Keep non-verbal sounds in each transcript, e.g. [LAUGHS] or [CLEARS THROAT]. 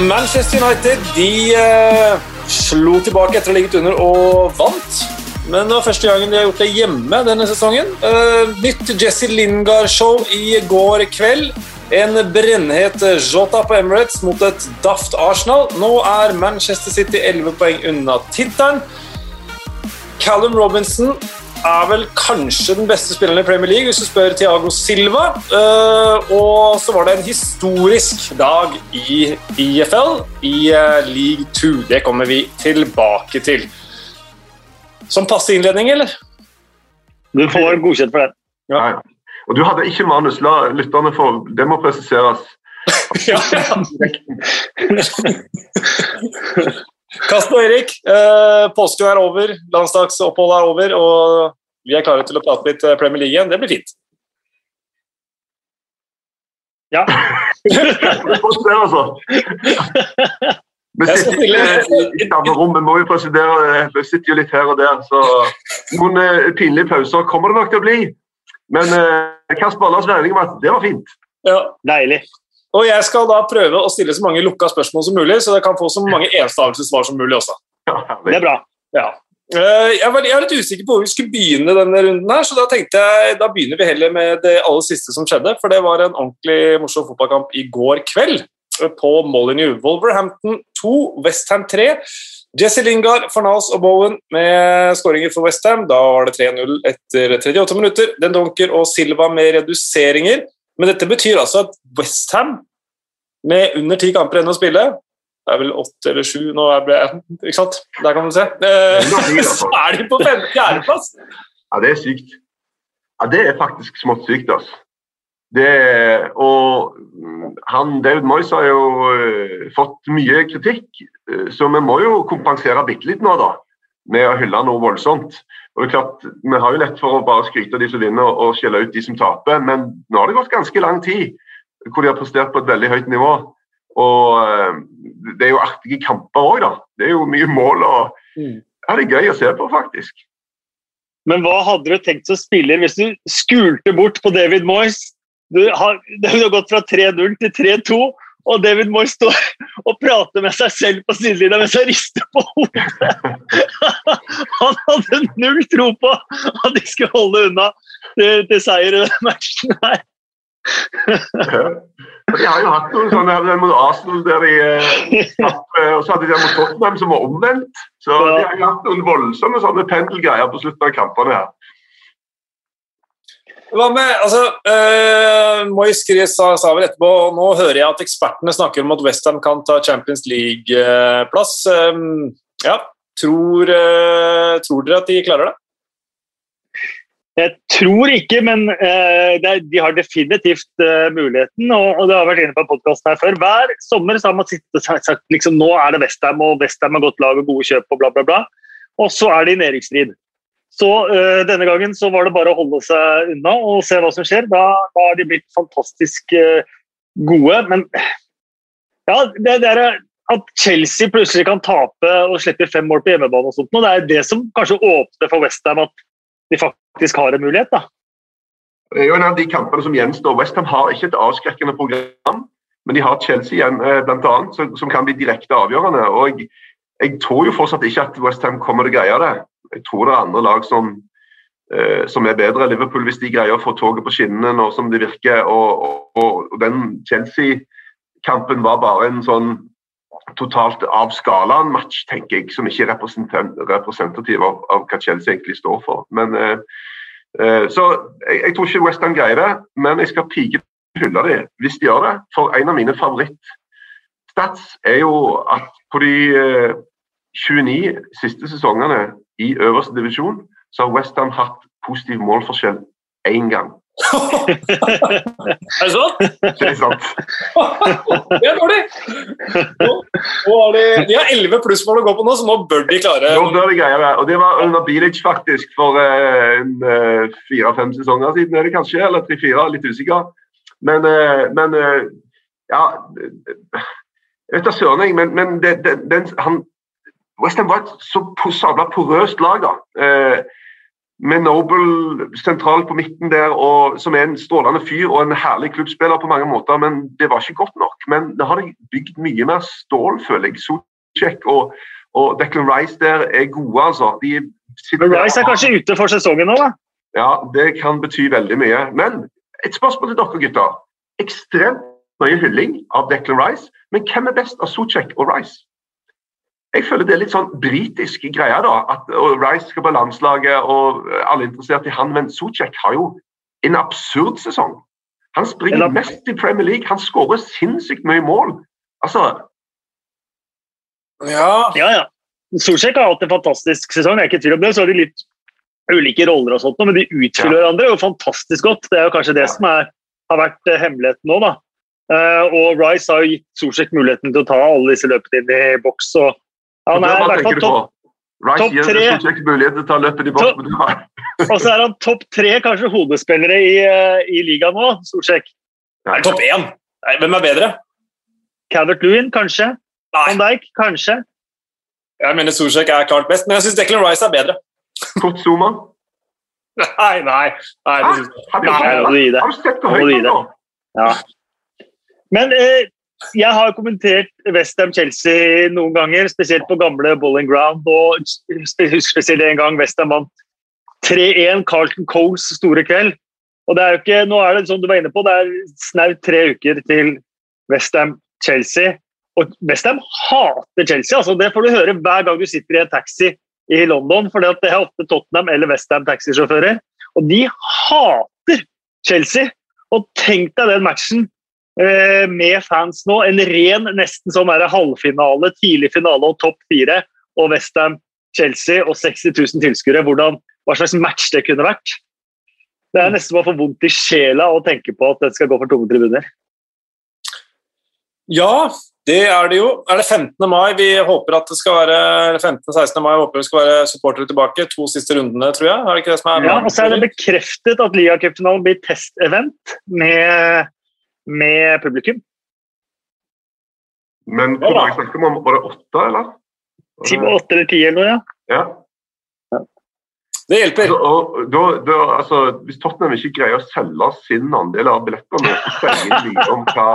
Manchester United de eh, slo tilbake etter å ha ligget under og vant. Men det var første gangen de har gjort det hjemme denne sesongen. Eh, nytt Jesse Lingard-show i går kveld. En brennhet Jota på Emirates mot et daft Arsenal. Nå er Manchester City 11 poeng unna tittelen. Callum Robinson er vel kanskje den beste spilleren i Premier League, hvis du spør Thiago Silva. Uh, og så var det en historisk dag i IFL, i uh, League 2. Det kommer vi tilbake til. Som passe innledning, eller? Du får godkjent for det. Ja. ja. Og du hadde ikke manus. La lytterne få Det må presiseres. [LAUGHS] ja, ja. [LAUGHS] [LAUGHS] Kasper og Erik, eh, påske er over, landsdagsoppholdet er over, og vi er klare til å prate litt eh, Premier League igjen. Det blir fint. Ja. altså. Vi sitter i samme rom, vi må jo presidere. Vi sitter jo litt her og der, så noen eh, pinlige pauser kommer det nok til å bli. Men eh, Kasper, la oss være enige om at det var fint. Ja. Deilig. Og jeg skal da prøve å stille så mange lukka spørsmål som mulig, så dere kan få så mange enstavelsessvar som mulig også. det er bra. Ja. Eh, jeg, var, jeg litt usikker på hvor vi skulle begynne denne runden, her, så da tenkte jeg da begynner vi heller med det aller siste som skjedde. For det var en ordentlig morsom fotballkamp i går kveld eh, på Molyneux. Wolverhampton 2, Westham 3. Jesse Lingard, Farnals og Bowen med skåringer for Westham. Da var det 3-0 etter 38 minutter. Den Donker og Silva med reduseringer. Men dette betyr altså at Westham, med under ti kamper igjen å spille Det er vel åtte eller sju nå, er det, ikke sant? Der kan du se. Eh, [LAUGHS] så er de på fjerdeplass! Ja, det er sykt. Ja, det er faktisk smått sykt, altså. Det, og han, David Moyes har jo uh, fått mye kritikk, uh, så vi må jo kompensere bitte litt nå, da. Med å hylle noe voldsomt. Og det er klart, Vi har jo lett for å bare skryte av de som vinner og skjelle ut de som taper, men nå har det gått ganske lang tid hvor de har prestert på et veldig høyt nivå. Og eh, Det er jo artige kamper òg, da. Det er jo mye mål. og mm. ja, Det er gøy å se på, faktisk. Men hva hadde du tenkt som spiller hvis du skulte bort på David Moyes? Du har, [LAUGHS] du har gått fra 3-0 til 3-2 og David Moore står og prater med seg selv på sidelinja mens han rister på hodet. [LAUGHS] Han hadde null tro på at de skulle holde unna til, til seier i den matchen her. De har jo hatt noen sånne her mot Arsenal der de eh, eh, Og så hadde de mot Tottenham som var omvendt. Så de har jo hatt noen voldsomme sånne pendelgreier på slutten av kampene her. Hva med altså, uh, Moyes sa, sa, vel etterpå Nå hører jeg at ekspertene snakker om at Westham kan ta Champions League-plass. Um, ja, tror, uh, tror, dere at de klarer det? Jeg tror ikke, men uh, er, de har definitivt muligheten. Og, og det har vært inne på podkasten her før. Hver sommer så har man sittet og sagt liksom, nå er det Westham, og Westham har godt lag og gode kjøp og bla, bla, bla. Og så er det i nedrykksstrid. Så uh, denne gangen så var det bare å holde seg unna og se hva som skjer. Da, da har de blitt fantastisk uh, gode. Men ja, det, det er at Chelsea plutselig kan tape og slippe fem mål på hjemmebane, og sånt, og det er det som kanskje åpner for Westham at de faktisk har en mulighet. da. Det er jo en av de kampene som gjenstår. Westham har ikke et avskrekkende program, men de har Chelsea igjen, bl.a., blant annet, som kan bli direkte avgjørende. og jeg, jeg tror jo fortsatt ikke at Westham kommer til å greie det. Jeg tror det er andre lag som, eh, som er bedre. Liverpool, hvis de greier å få toget på skinnene nå som det virker. Og, og, og den Chelsea-kampen var bare en sånn totalt av skalaen-match, tenker jeg, som ikke er representativ av, av, hva Chelsea egentlig står for. Men, eh, eh, så jeg, jeg, tror ikke Western greier det, men jeg skal pike hylle dem hvis de gjør det. For en av mine favorittstats er jo at på de eh, 29 siste sesongene i øverste divisjon, så har Westham hatt positiv målforskjell én gang. [LAUGHS] er det sant? Det er sant. [LAUGHS] det er dårlig! Nå, nå har de, de har 11 plussmål å gå på nå, så nå bør de klare Nå bør de greie det. Og det var under Bilic faktisk for eh, uh, fire-fem sesonger siden, er det kanskje? Eller tre-fire, litt usikker. Men, uh, men uh, ja Jeg vet da søren, men, men det, det, den, han, Westham var et så sabla porøst lag. da. Eh, med Noble sentralt på midten der, og, som er en strålende fyr og en herlig klubbspiller på mange måter, men det var ikke godt nok. Men det har de bygd mye mer stål, føler jeg. Socek og, og Declan Rice der er gode, altså. De men Rice er kanskje ute for sesongen nå, da? Ja, det kan bety veldig mye. Men et spørsmål til dere gutter. Ekstremt mye hylling av Declan Rice, men hvem er best av Socek og Rice? Jeg føler det er litt sånn britisk greie, da. At Rice skal på landslaget og alle er interessert i han, men Socek har jo en absurd sesong. Han springer mest i Premier League, han skårer sinnssykt mye mål. Altså Ja, ja. ja. Socek har hatt en fantastisk sesong, jeg er ikke i tvil om det. Så har de litt ulike roller og sånt, men de utfyller ja. hverandre jo fantastisk godt. Det er jo kanskje det ja. som er, har vært eh, hemmeligheten nå, da. Uh, og Rice har jo gitt Socek muligheten til å ta alle disse løpene inn i boks. og han er i hvert fall topp en tre. mulighet til å ta løpet i boks. [LAUGHS] og så er han topp tre kanskje hodespillere i, uh, i ligaen nå, Solsjekk. Topp én? Hvem er bedre? Cavert Lewin, kanskje. Van Dijk, kanskje. Jeg mener Solsjekk er klart best, men jeg syns Declan Rice er bedre. Kort Zuma? Nei, nei. nei, nei, nei, nei, nei, nei, nei, nei, nei Har du sett på høyden nå? Ja. Men eh, jeg har kommentert Westham-Chelsea noen ganger, spesielt på gamle Bowling Ground. og spesielt en gang Westham vant 3-1, Carlton Coles store kveld. Og det er jo ikke, nå er det som du var inne på, det er snaut tre uker til Westham-Chelsea. Og Westham hater Chelsea. altså Det får du høre hver gang du sitter i en taxi i London. For det er ofte Tottenham eller Westham taxisjåfører. Og de hater Chelsea! Og tenk deg den matchen med fans nå. En ren nesten sånn halvfinale, tidlig finale og topp fire. Og Westham Chelsea og 60 000 tilskuere. Hva slags match det kunne vært. Det er nesten bare for vondt i sjela å tenke på at det skal gå for tomme tribuner. Ja, det er det jo. Er det 15. mai vi håper at det skal være 15.-16. mai håper vi skal være supportere tilbake? To siste rundene, tror jeg. Er det ikke det som er Ja, og så er det bekreftet at Liacupfinalen blir testevent med, med publikum. Men hvor mange snakker vi om? Var det åtte, eller? Åtte eller ti, eller noe, ja. ja. Det hjelper. Og, da, da, altså, hvis Tottenham ikke greier å selge sin andel av billettene, så sier de om hva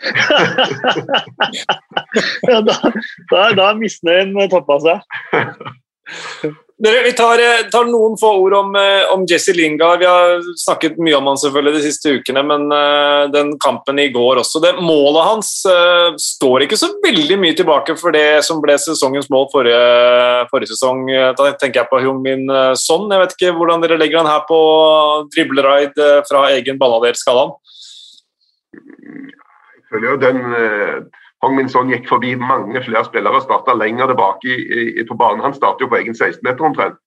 [LAUGHS] ja, Da, da, da er misnøyen toppa seg. [LAUGHS] Vi tar, eh, tar, noen få ord om, eh, om Jesse Lingard. Vi har snakket mye om han selvfølgelig de siste ukene, men uh, den kampen i går også det Målet hans står ikke så veldig mye tilbake for det som ble sesongens mål forrige, forrige sesong. Da tenker jeg på Hyung-Min Son. Jeg vet ikke hvordan dere legger han her på dribleraid fra egen balladerskalaen? Jeg føler jo den Hong Min Son gikk forbi mange flere spillere og starta lenger tilbake i, i, på banen. Han startet jo på egen 16-meter omtrent.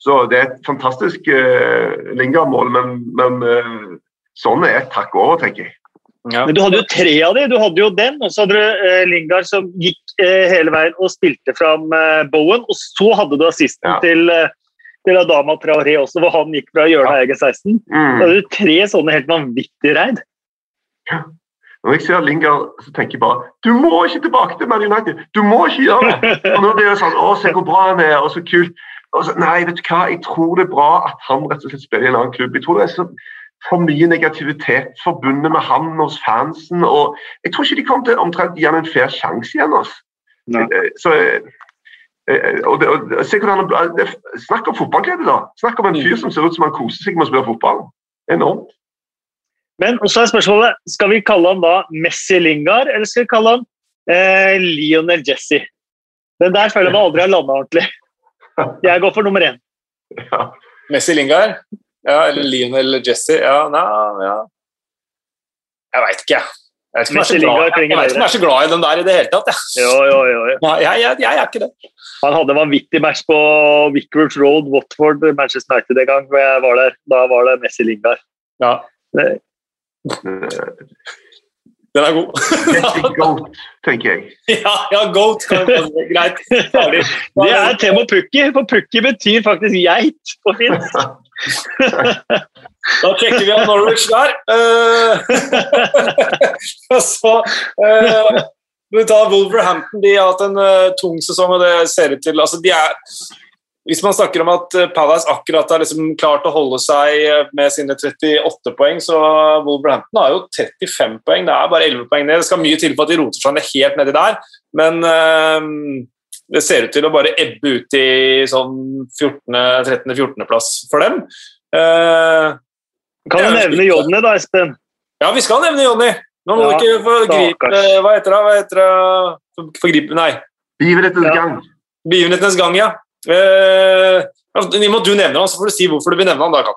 Så det er et fantastisk uh, Lingard-mål, men, men uh, sånn er et takk over, tenker jeg. Ja. Men Du hadde jo tre av dem. Du hadde jo den, og så hadde du uh, Lingard som gikk uh, hele veien og spilte fram uh, Bowen. Og så hadde du assisten ja. til, til Adama Traoré også, hvor han gikk fra hjørnet av ja. egen 16. Mm. Da hadde du tre sånne helt vanvittige reid. Ja. Når jeg ser Lingard, så tenker jeg bare Du må ikke tilbake til Man United! Du må ikke gjøre det! [LAUGHS] Og nå blir det sånn Å, se hvor bra han er, og så kult. Og så, nei, vet du hva, jeg tror det er bra at han rett og slett spiller i en annen klubb. Jeg tror det er så for mye negativitet forbundet med han hos fansen. og Jeg tror ikke de kommer til omtrent gi han en fair sjanse igjen. Altså. Så, eh, og det, og, se hvordan han, det, Snakk om fotballglede, da! Snakk om en fyr som ser ut som han koser seg med å spille fotball. Enormt. Men så er spørsmålet skal vi kalle han da Messi Lingard, eller skal vi kalle han eh, Lionel Jesse? Den der føler jeg meg aldri har landa ordentlig. [LAUGHS] Jeg går for nummer én. Ja. Messi Lingard? Ja, eller Lionel Jesse? Ja, nei, ja. Jeg veit ikke, jeg. Jeg vet ikke om jeg er så glad i den der i det hele tatt. Jeg. Jo, jo, jo, jo. Nei, jeg, jeg, jeg, er ikke det. Han hadde en vanvittig match på Wickworth Road, Watford, Manchester United en gang. hvor jeg var der. Da var det Messi Lingard. Ja. Det, den er god. goat, tenker jeg. [LAUGHS] Ja, ja goat kan være greit. Det er tema pukki, for pukki betyr faktisk geit på finsk. [LAUGHS] Da trekker vi av Norwich der. [LAUGHS] Og så uh, vi tar Wolverhampton. De har hatt en uh, tung sesong, og det ser ut til altså, de er hvis man snakker om at eh, Palace akkurat har liksom klart å holde seg eh, med sine 38 poeng, så Wolverhampton har jo 35 poeng. Det er bare 11 poeng ned. Det skal mye til for at de roter seg ned helt nedi der, men uh, det ser ut til å bare ebbe ut i sånn 13.-14.-plass for dem. Uh, kan du nevne Jonny da, Espen? Ja, vi skal nevne Jonny. Nå må ja, du ikke forgripe Hva heter det? Hva heter det? Forgripe Nei. Begivenhetenes ja. gang. Begivenhetenes gang, ja. Uh, Nimo, du nevner han, så får du si hvorfor du vil nevne han da.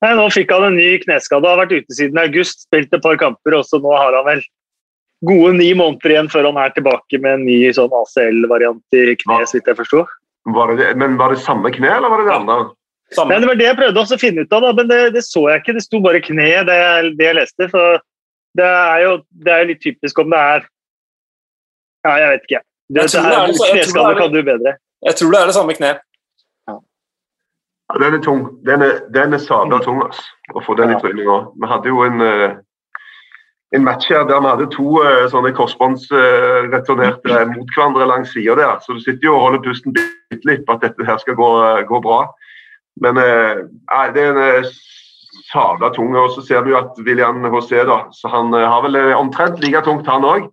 Nei, Nå fikk han en ny kneskade. Har vært ute siden august, spilt et par kamper, og så nå har han vel gode ni måneder igjen før han er tilbake med en ny sånn ACL-variant i kne, så vidt jeg forsto. Men var det samme kne, eller var det det andre? Nei, det var det jeg prøvde også å finne ut av, da, men det, det, så jeg ikke. Det sto bare kne, det, det jeg leste. For det er jo det er litt typisk om det er Ja, jeg vet ikke. Det, det er, kneskade kan du bedre. Jeg tror det er det samme kne. Ja. Den er tung. Den er, den er sabla mm. tung altså, å få den i trynet nå. Vi hadde jo en, eh, en match her der vi hadde to uh, sånne korsbåndsreturnerte uh, mot hverandre langs sida der. Så du sitter jo og holder pusten bitte litt på at dette her skal gå, gå bra. Men nei, det er en sabla tung. Og så ser vi jo at William HC da, så han har vel omtrent like tungt, han òg.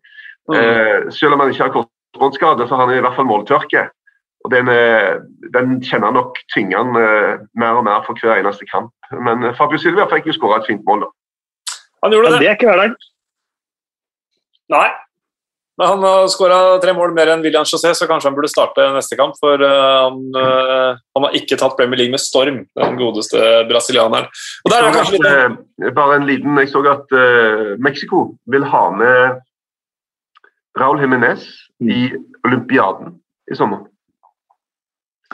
Mm. selv om han ikke har korsbåndskade, så har han i hvert fall måltørke. Og den, den kjenner nok tyngende eh, mer og mer for hver eneste kamp. Men eh, Fabio Silvia fikk jo skåra et fint mål, da. Han gjorde det. det er ikke hverdagen. Nei. Men han har skåra tre mål mer enn William José, så kanskje han burde starte neste kamp. For han, han, har ikke tatt Premier League med storm, den godeste brasilianeren. Og der er kanskje litt... Bare en liten Jeg så at uh, Mexico vil ha med Raúl Jiménez i Olympiaden i sommer.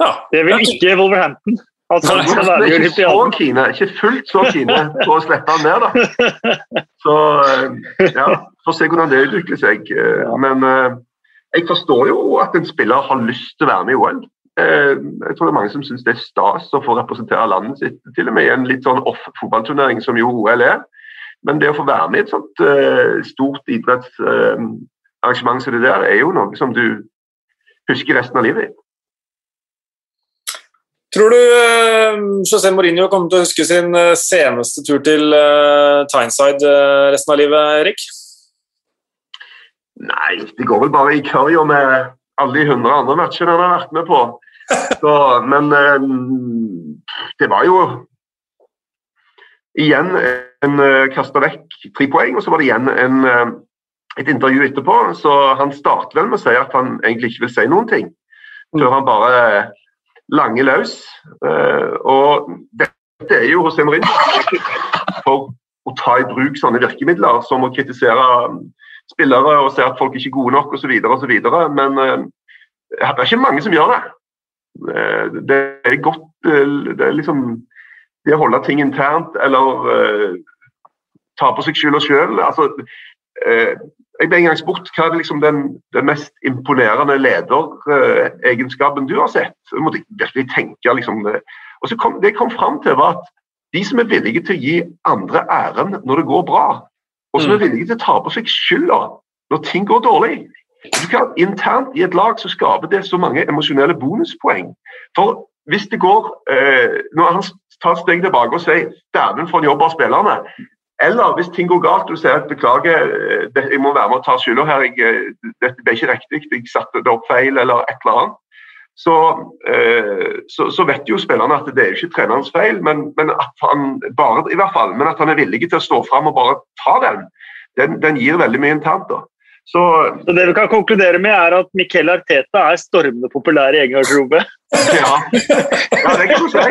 Ja, det vil ikke Wolverhampton. Altså, Nei, han er ikke så kine, ikke fullt så kine på å slippe han ned, da. Så eh, ja, får se hvordan det utvikler seg. Eh, men eh, jeg forstår jo at en spiller har lyst til å være med i OL. Jeg tror det er mange som syns det er stas å få representere landet sitt, til og med i en litt sånn off-fotballturnering som jo OL er. Men det å få være med i et sånt stort idrettsarrangement som det der, er jo noe som du husker resten av livet ditt. Tror du uh, José Mourinho kommer til å huske sin uh, seneste tur til uh, Tyneside resten av livet, Erik? Nei, det går vel bare i curry med alle de hundre andre matchene han har vært med på. [LAUGHS] Så, men det var jo igjen en kasta vekk tre poeng, og så var det igjen en, et intervju etterpå. Så han starter vel med å si at han egentlig ikke vil si noen ting. Før han bare lange løs. Eh, og dette er jo hos en Emrin for å ta i bruk sånne virkemidler som å kritisere um, spillere og se at folk ikke er gode nok osv. Men uh, det er ikke mange som gjør det. Uh, det er godt det, er liksom, det å holde ting internt eller ta på seg skylda sjøl. Altså, jeg ble en gang spurt hva er liksom den, den, mest imponerende lederegenskapen du har sett. Jeg måtte virkelig tenke liksom, og så kom, Det jeg kom fram til, var at de som er villige til å gi andre æren når det går bra, og som er mm. villige til å ta på seg skylda når ting går dårlig du kan, Internt i et lag så skaper det så mange emosjonelle bonuspoeng. For hvis det går eh, Når han tar et steg tilbake og sier 'dæven, for en jobb av spillerne', eller hvis ting går galt og du sier at beklager, eh, jeg må være med og ta skylda her, jeg, eh, dette ble ikke riktig, jeg satte det opp feil eller et eller annet. Så, eh, så, så vet jo spillerne at det er jo ikke trenerens feil, men, men, at han bare, i hvert fall, men at han er villig til å stå fram og bare ta den, den, den gir veldig mye internt. da. Så, så, det vi kan konkludere med, er at Miquel Arteta er stormende populær i egen garderobe? Ja. ja, det kan du si.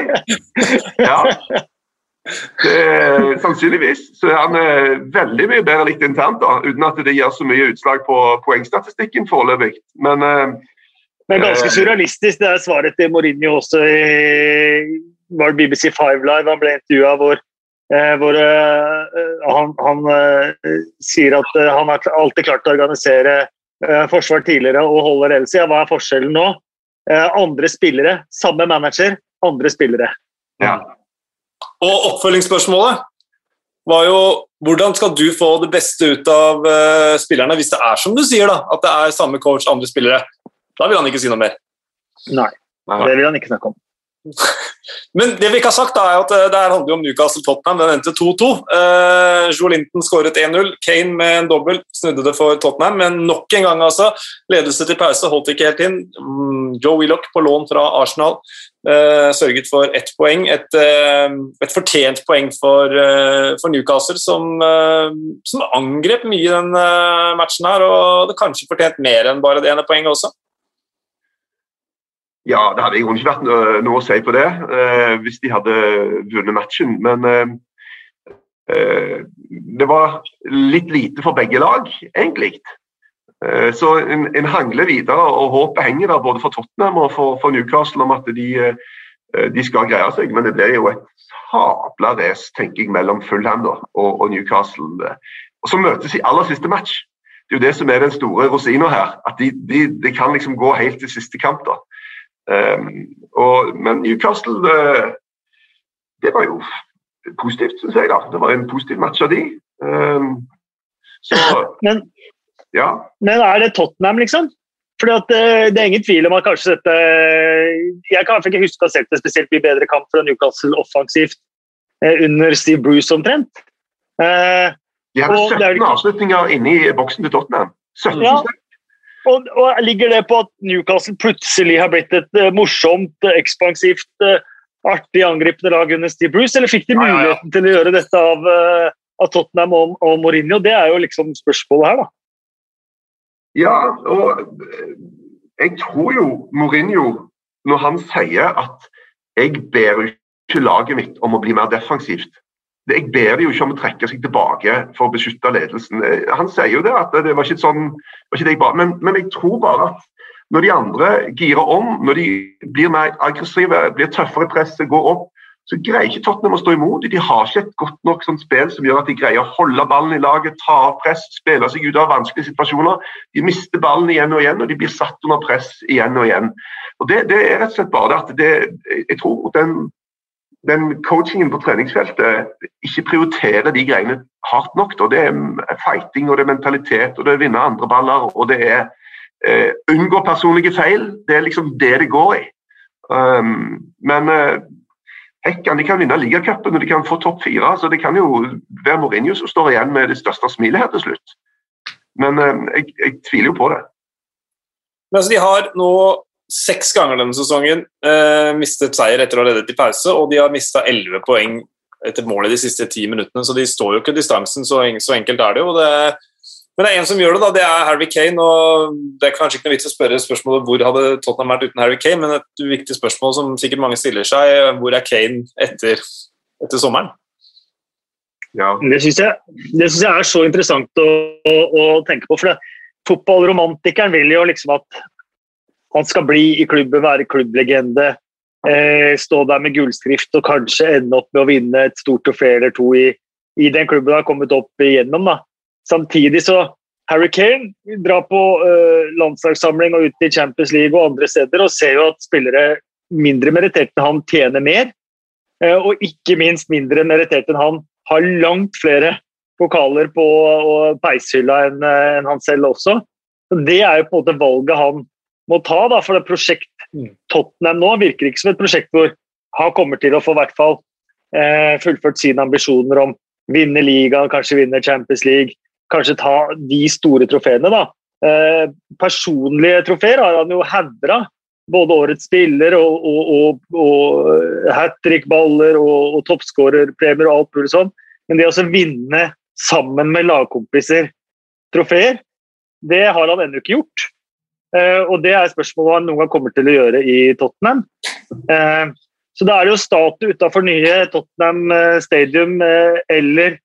Ja. Det, sannsynligvis. Så han er veldig mye bedre likt internt, da, uten at det gir så mye utslag på poengstatistikken foreløpig. Men eh, Men ganske eh, surrealistisk, det er svaret til Mourinho også i var det BBC Five Live. Han ble intervjua hvor, eh, hvor eh, han, han eh, sier at han har alltid klart å organisere forsvar tidligere og holder ledelse. Ja, hva er forskjellen nå? andre spillere, samme manager, andre spillere. Ja. Og oppfølgingsspørsmålet var jo hvordan skal du få det beste ut av uh, spillerne hvis det er som du sier, da, at det er samme coach, andre spillere? Da vil han ikke si noe mer. Nei. Det vil han ikke snakke om. Men det vi ikke har sagt, da, er at eh, det her handler om Newcastle-Tottenham. Den endte 2-2. Uh, Joe Linton skåret 1-0. Kane med en dobbel snudde det for Tottenham, men nok en gang altså. Ledelse til pause holdt ikke helt inn. Mm, Joe Willoch på lån fra Arsenal uh, sørget for ett poeng. Et, uh, et fortjent poeng for, for Newcastle, som, som, angrep mye i den matchen her, og det kanskje fortjent mer enn bare det ene poenget også. Ja, det hadde i grunnen ikke vært noe, å si på det eh, hvis de hadde vunnet matchen. Men eh, eh, det var litt lite for begge lag, egentlig. Eh, så en, en, hangler videre, og håpet henger der både for Tottenham og for, for Newcastle om at de, eh, de, skal greie seg. Men det blir jo et sabla race, tenker jeg, mellom Fulham og, og, Newcastle. Og så møtes i aller siste match. Det er jo det som er den store rosina her. At de, de, de kan liksom gå helt til siste kamp. da. Um, og, men Newcastle uh, det var jo positivt, syns jeg. da. Det var en positiv match av de. Um, så, men, ja. men er det Tottenham, liksom? Fordi at, uh, Det er ingen tvil om at kanskje dette Jeg kan ikke huske å ha sett det spesielt mye bedre kamp fra Newcastle offensivt under Steve Bruce omtrent. De hadde 17 avslutninger inne i boksen til Tottenham. 17 ja, og, og, Ligger det på at Newcastle plutselig har blitt et uh, morsomt, uh, ekspansivt, uh, artig angripende lag under Steve Bruce, eller fikk de muligheten ja, ja. til å gjøre dette av, av Tottenham og, og, Mourinho? Det er jo liksom spørsmålet her, da. Ja, og jeg tror jo Mourinho, når han sier at jeg ber ikke laget mitt om å bli mer defensivt, jeg ber dem jo ikke om å trekke seg tilbake for å beskytte ledelsen. Eh, han sier jo det, at det var ikke sånn var ikke det jeg ba. Men, men, jeg tror bare at når de andre girer om, når de blir mer aggressive, blir tøffere i presset, går opp, så greier ikke Tottenham å stå imot. De har ikke et godt nok sånn spill som gjør at de greier å holde ballen i laget, ta av press, spille seg ut av vanskelige situasjoner. De mister ballen igjen og igjen, og de blir satt under press igjen og igjen. Og Det, det er rett og slett bare det at det, jeg tror den den coachingen på treningsfeltet ikke prioriterer de greiene hardt nok. Da. Det er fighting og det er mentalitet og det er å vinne andre baller og det er eh, unngå personlige feil. Det er liksom det det går i. Um, men eh, Hekkan de kan vinne ligacupen og de kan få topp fire. så Det kan jo være Mourinho som står igjen med det største smilet her til slutt. Men eh, jeg, jeg, tviler jo på det. Men altså, De har nå seks ganger denne sesongen eh, mistet seier etter å ha ledet i pause, og de har mista elleve poeng etter målet de siste ti minuttene, så de står jo ikke distansen. Så, så enkelt er det jo. Det, men det er en som gjør det, da. Det er Harry Kane. og Det er kanskje ikke noe vits å spørre spørsmålet hvor hadde Tottenham vært uten Harry Kane, men et viktig spørsmål som sikkert mange stiller seg, hvor er Kane etter, etter sommeren? Ja. Det syns jeg, jeg, er så interessant å, å, å tenke på. for det Fotballromantikeren vil jo liksom at han skal bli i klubben, være klubblegende. Eh, stå der med gullskrift og kanskje ende opp med å vinne et stort trofé eller to i, i, den klubben han har kommet opp igjennom. Da. Samtidig så Harry Kane drar på eh, landslagssamling og ut i Champions League og andre steder og ser jo at spillere mindre meritterte enn han tjener mer. Eh, og ikke minst mindre meritterte enn han har langt flere pokaler på peishylla enn eh, en han selv også. Det er jo på en måte valget han må ta. Da, for det prosjekt Tottenham nå virker ikke som et prosjekt hvor han kommer til å få hvert fall eh, fullført sine ambisjoner om vinne ligaen, kanskje vinne Champions League, kanskje ta de store trofeene. da. Eh, personlige trofeer har han jo hevra. Både årets spiller og, og, og, og hat trick-baller og, og toppskårerpremier og alt mulig sånn. Men det å vinne sammen med lagkompiser trofeer, det har han ennå ikke gjort. Eh, og det er spørsmålet han noen gang kommer til å gjøre i Tottenham. Eh, så da er det jo statue utafor nye Tottenham eh, Stadium eller,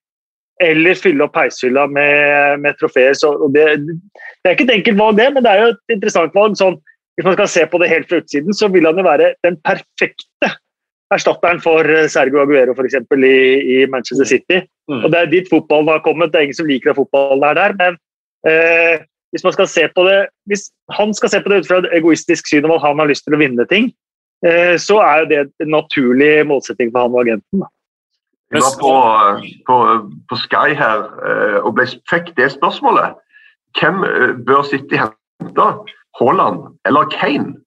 eller fylle opp peishylla med, med trofeer. Det, det, er ikke et enkelt valg, det, men det er jo et interessant valg. Sånn, hvis man skal se på det helt fra utsiden, så vil han jo være den perfekte erstatteren for Sergio Aguero for eksempel, i, i Manchester City. Mm. Og Det er dit fotballen har kommet. Det er ingen som liker at fotballen er der. men eh, hvis man skal se på det, hvis han skal se på det ut fra et egoistisk syn om at han har lyst til å vinne ting, eh, så er jo det en naturlig målsetting for han og agenten. Jeg var på, på, på Sky her eh, og ble, fikk det spørsmålet. Hvem eh, bør sitte i hente? Haaland eller Kane?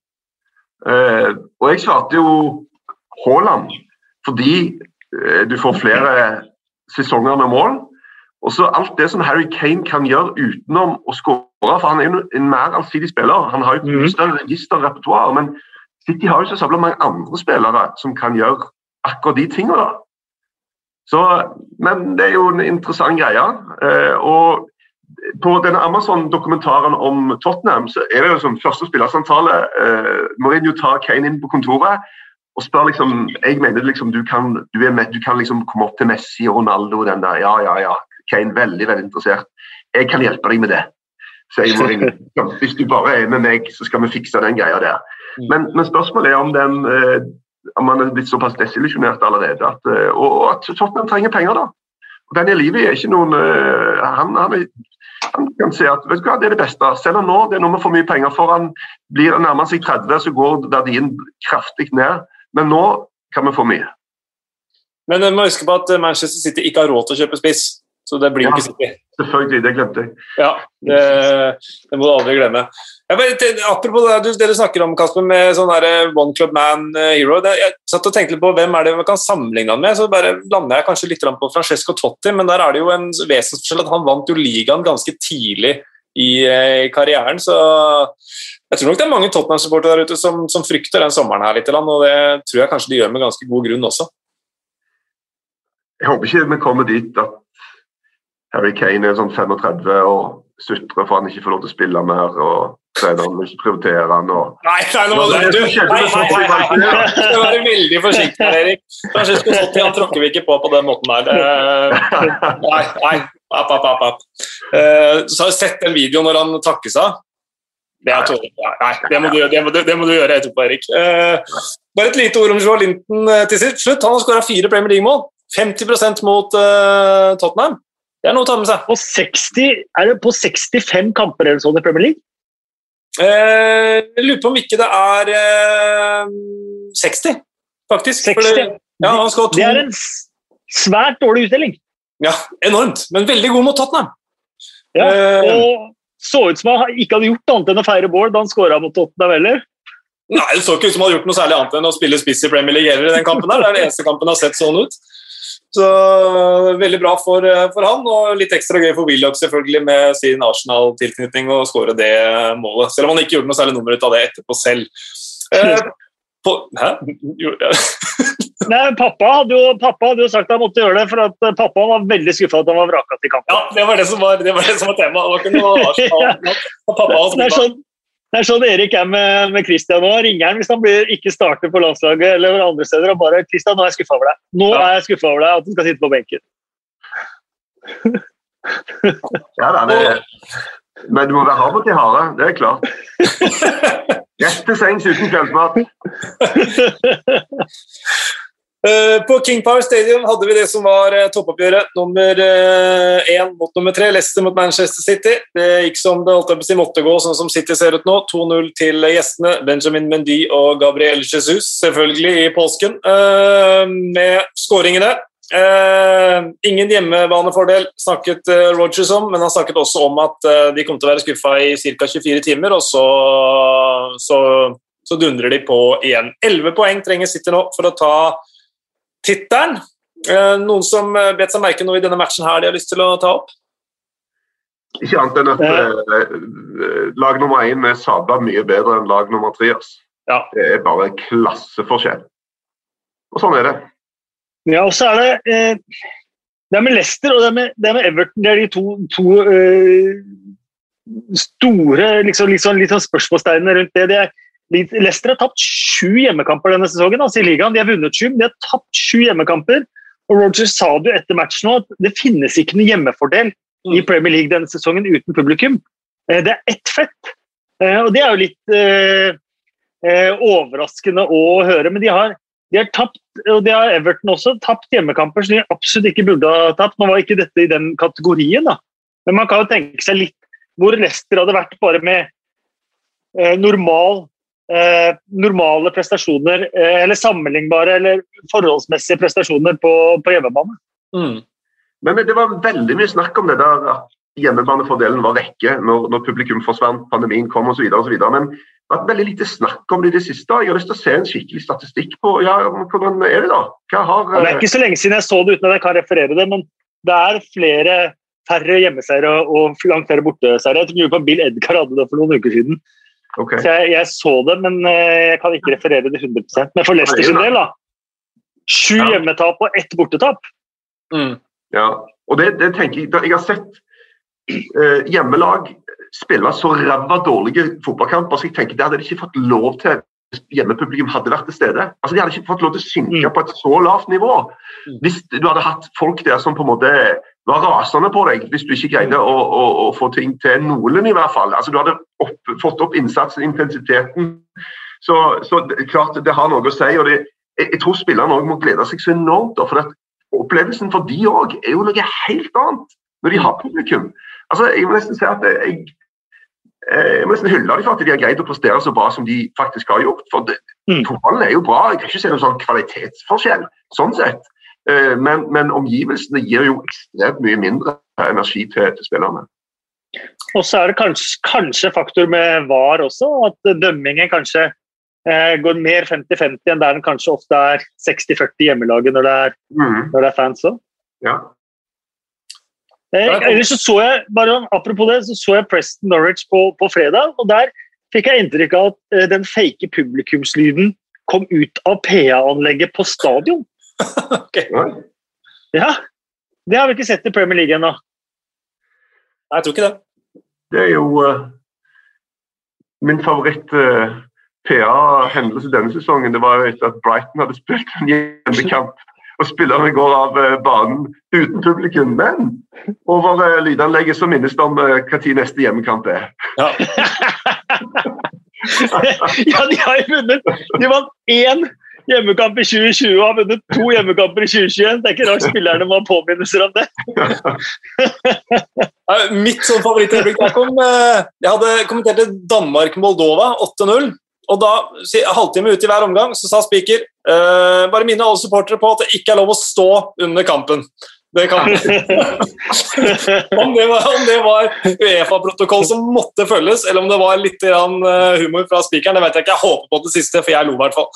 Og jeg svarte jo Haaland, fordi du får flere sesonger med mål. Og så alt det som Harry Kane kan gjøre utenom å skåre, for han er jo en mer allsidig spiller. Han har jo et Mhm. større repertoar, men City har jo så sabla mange andre spillere som kan gjøre akkurat de tingene. da. Så, men det er jo en interessant greie. Eh, og på denne Amazon-dokumentaren om Tottenham så er det jo som første spillersamtale. Eh, Mourinho tar Kane inn på kontoret og spør liksom Jeg mener liksom du kan, du er med, du kan liksom komme opp til Messi og Ronaldo og den der. Ja, ja, ja. Kane veldig, veldig interessert. Jeg kan hjelpe deg med det, sier Mourinho. [LAUGHS] Hvis du bare er med meg, så skal vi fikse den greia der. Men, men spørsmålet er om den eh, om man er blitt såpass desillusjonert allerede. At, eh, og, og at Tottenham trenger penger, da. Og Daniel Levy er ikke noen eh, han, han, han kan se at vet du hva, det er det beste. Selv om nå det er noe med for mye penger for han blir nærmer seg 30, så går verdien kraftig ned. Men nå kan vi få mye. Men vi må huske på at Manchester City ikke har råd til å kjøpe spiss, så det blir jo ikke City. Selvfølgelig, det glemte jeg. Ja, det, det må du aldri glemme. Jeg bare, apropos det du, det du snakker om, Kasper, med sånn der One Club Man eh, Hero. Det, jeg satt og tenkte litt på hvem er det vi kan sammenligne han med. Så bare lander jeg kanskje litt på Francesco Totti, men der er det jo en vesensforskjell at han vant jo ligaen ganske tidlig i i karrieren. Så jeg tror nok det er mange Tottenham-supportere der ute som, som frykter den sommeren her litt, og det tror jeg kanskje de gjør med ganske god grunn også. Jeg håper ikke vi kommer dit at Harry Kane er sånn 35 og sutrer for han ikke får lov til å spille mer. og treneren vil ikke prioritere han. og Nei, nei, nå må du, du, nei, nei, nei, skal være veldig forsiktig her, Erik. Francesco Totti han tråkker vi ikke på på den måten der. Nei, nei. App, app, app, app. Eh, Så har du sett den videoen når han takker seg? Det er. Nei, det må du, det må du, det må du gjøre etterpå, Erik. Eh, Bare et lite ord om Joe Linton eh, til slutt. Han har skåra fire Premier League-mål. 50% mot Tottenham. Det er noe å ta med seg. På 60, er det på 65 kamper eller sånn i Premier League? Eh, Jeg lurer på om ikke det er eh, 60, faktisk. 60? Det- Ja, han skal ha to. Det er en svært dårlig utdeling. Ja, enormt, men veldig god mot Tottenham. Ja, Eh, og så ut som han ikke hadde gjort annet enn å feire Bård da han skåra mot Tottenham heller. Nei, Det så ikke ut som han hadde gjort noe særlig annet enn å spille spiss i Premier League i den kampen. der. Det er den eneste kampen har sett sånn ut. Så Veldig bra for, eh, for han, og litt ekstra gøy for Willoch selvfølgelig med sin Arsenal-tilknytning å skåre det målet. Selv om han ikke gjorde noe særlig nummer ut av det etterpå selv. Eh, på, hæ? Gjorde jeg? [LAUGHS] Nei, pappa hadde, jo, pappa hadde jo sagt at han måtte gjøre det, for at eh, pappa var veldig skuffa at han var vraka til kampen. Ja, det var det som var, det var, det som var temaet. Det var ikke noe [LAUGHS] Arsenal. Pappa var er sånn, det er sånn Erik er med, med Christian nå. Ringer han hvis han blir, ikke starter på landslaget eller andre steder og bare 'Christian, nå er jeg skuffa over deg. Nå Ja. er jeg skuffa over deg at du skal sitte på benken'. [LAUGHS] Ja, da, det, men du må være hard mot de harde, det er klart. [LAUGHS] Rett til sengs uten kveldsmat. [LAUGHS] Eh, På King Power Stadium hadde vi det som var eh, toppoppgjøret. Nummer én mot nummer tre, Leicester mot Manchester City. Det gikk som det holdt si måtte gå, sånn som City ser ut nå. 2-0 til gjestene. Benjamin Mendy og Gabriel Jesus, selvfølgelig i påsken, eh, med skåringene. Eh, ingen hjemmebanefordel snakket eh, Rogers om, men han snakket også om at eh, de kom til å være skuffa i ca. 24 timer, og så, så, så dundrer de på igjen. 11 poeng trenger City nå for å ta tittelen. Eh, noen som eh, bet seg merke noe i denne matchen her de har lyst til å ta opp? Ikke annet enn at eh, eh, lag nummer én er sabla mye bedre enn lag nummer tre. Ja. Det er bare en klasseforskjell. Og sånn er det. Ja, og så er det eh, Det er med Leicester og det er med, det er med Everton. Det er de to, to eh, store liksom, liksom, liksom sånn spørsmålstegnene rundt det. det er, Leicester har tapt sju hjemmekamper denne sesongen altså i ligaen. De har vunnet sju, de har tapt sju hjemmekamper. Og Roger sa det jo etter matchen at det finnes ikke noen hjemmefordel i Mm. Premier League denne sesongen uten publikum. Eh, Det er ett fett. Eh, Og det er jo litt eh, overraskende å høre, men de har, de har tapt, og det har Everton også, tapt hjemmekamper som de absolutt ikke burde ha tapt. Nå var ikke dette i den kategorien, da. Men man kan jo tenke seg litt hvor Leicester hadde vært bare med normal, eh, normale prestasjoner, eh, eller sammenlignbare eller forholdsmessige prestasjoner på, på hjemmebane. Mm. Men det var veldig mye snakk om det der at hjemmebanefordelen var vekke når, når publikum forsvant, pandemien kom osv. Men det vært veldig lite snakk om det i det siste. Jeg har lyst til å se en skikkelig statistikk på ja, hvordan er det da? Har, Det er ikke så lenge siden jeg så det uten at jeg kan referere det, men det er flere færre hjemmeseiere og langt flere borteseiere. Jeg tror på Bill Edgar hadde det for noen uker siden. Okay. Så jeg, jeg så det, men eh, jeg kan ikke referere det 100% Men for Leicester sin del, da. Sju Ja. hjemmetap og ett bortetap. Mm. Ja, og det, det tenker Jeg Jeg har sett eh, hjemmelag spille så ræva dårlige fotballkamper, så jeg tenker det hadde de ikke fått lov til hvis hjemmepublikum hadde vært til stede. Altså De hadde ikke fått lov til å synke Mm. på et så lavt nivå. Mm. Hvis du hadde hatt folk der som på en måte var rasende på deg hvis du ikke greide å, å, å få ting til noenlunde, i hvert fall. Altså Du hadde opp, fått opp innsatsen, intensiteten. Så, så det, klart det har noe å si. og det, jeg, jeg tror spillerne også må glede seg så enormt. da, for at Opplevelsen for de òg er jo noe helt annet når de har publikum. Altså, Jeg må nesten si at jeg, eh, jeg må nesten hylle dem for at de har greid å prestere så bra som de faktisk har gjort. For det, Mm. fotballen er jo bra, jeg kan ikke se noen sånn kvalitetsforskjell sånn sett. Eh, Men, men omgivelsene gir jo ekstremt mye mindre energi til, til spillerne. Og så er det kanskje, kanskje faktor med VAR også, at dømmingen kanskje eh, går mer 50-50 enn der den kanskje ofte er 60-40 hjemmelaget når det er, Mm, når det er fans òg. ja. Eh, ellers så så jeg, bare apropos det, så så jeg Preston Norwich på, på fredag, og der fikk jeg inntrykk av at eh, den fake publikumslyden kom ut av PA-anlegget på stadion. Ja. [LAUGHS] Ja, Det har vi ikke sett i Premier League ennå. Nei, jeg tror ikke det. Det er jo uh, min favoritt uh, PA-hendelse denne sesongen. Det var jo etter at Brighton hadde spilt en hjemmekamp. Og spillerne går av eh, banen uten publikum. Men over uh, lydanlegget så minnes de om uh, når neste hjemmekamp er. Ja. [LAUGHS] ja, de har jo vunnet De vant én hjemmekamp i 2020 og har vunnet to hjemmekamper i 2021. Det er ikke rart spillerne må ha påminnelser om det. [LAUGHS] Mitt sånn favorittøyeblikk der kom eh, Jeg hadde kommentert Danmark-Moldova 8-0. Og da, halvtime ut i hver omgang, så sa spiker eh, bare minne alle supportere på at det ikke er lov å stå under kampen. Det kan, [LAUGHS] om det var, om det var Uefa-protokoll som måtte følges, eller om det var litt eh, humor fra spikeren, det vet jeg ikke. Jeg håper på det siste, for jeg lo i hvert fall.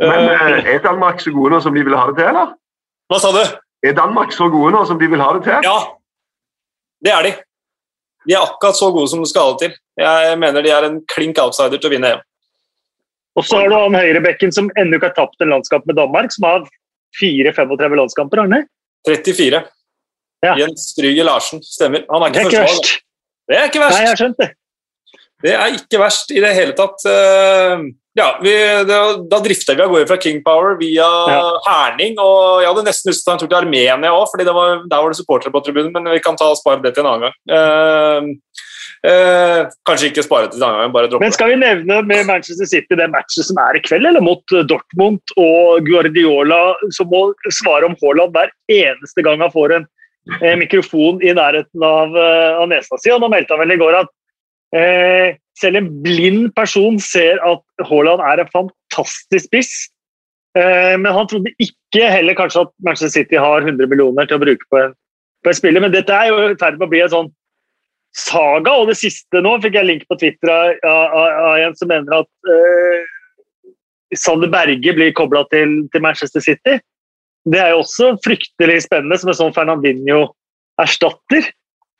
Men Eh, eh, er Danmark så gode nå som de vil ha det til, eller? Hva sa du? Er Danmark så gode nå som de vil ha det til? Ja, det er de. De er akkurat så gode som de skal ha det til. Jeg mener de er en klink outsider til å vinne EM. Og så har du han høyrebekken som ennå ikke har tapt en landskamp med Danmark, som har 4-35 landskamper. Arne. 34. Ja. Jens Stryge Larsen, stemmer. Han er Det er ikke verst. Det er ikke Nei, jeg verst. har skjønt det. Det er ikke verst i det hele tatt. Eh, Ja, vi, det, da drifta vi av gårde fra King Power via Ja. Herning. og Jeg hadde nesten lyst til en tur til Armenia òg, for der var det supportere på tribunen. Men vi kan ta og spare det til en annen gang. Eh, kanskje ikke spare til denne gangen, bare droppe Men skal vi nevne med Manchester City det matchet som er i kveld, eller mot eh, Dortmund og Guardiola, som må svare om Haaland hver eneste gang han får en eh, mikrofon i nærheten av, eh, av nesa si? Og nå meldte han vel i går at eh, selv en blind person ser at Haaland er en fantastisk spiss. Men han trodde ikke heller kanskje at Manchester City har 100 millioner til å bruke på en, på en spiller. Men dette er jo i ferd med å bli en sånn saga. Og det siste nå fikk jeg link på Twitter av, av, av en som mener at eh, Sander Berge blir kobla til, til Manchester City. Det er jo også fryktelig spennende som en sånn Fernandinho-erstatter.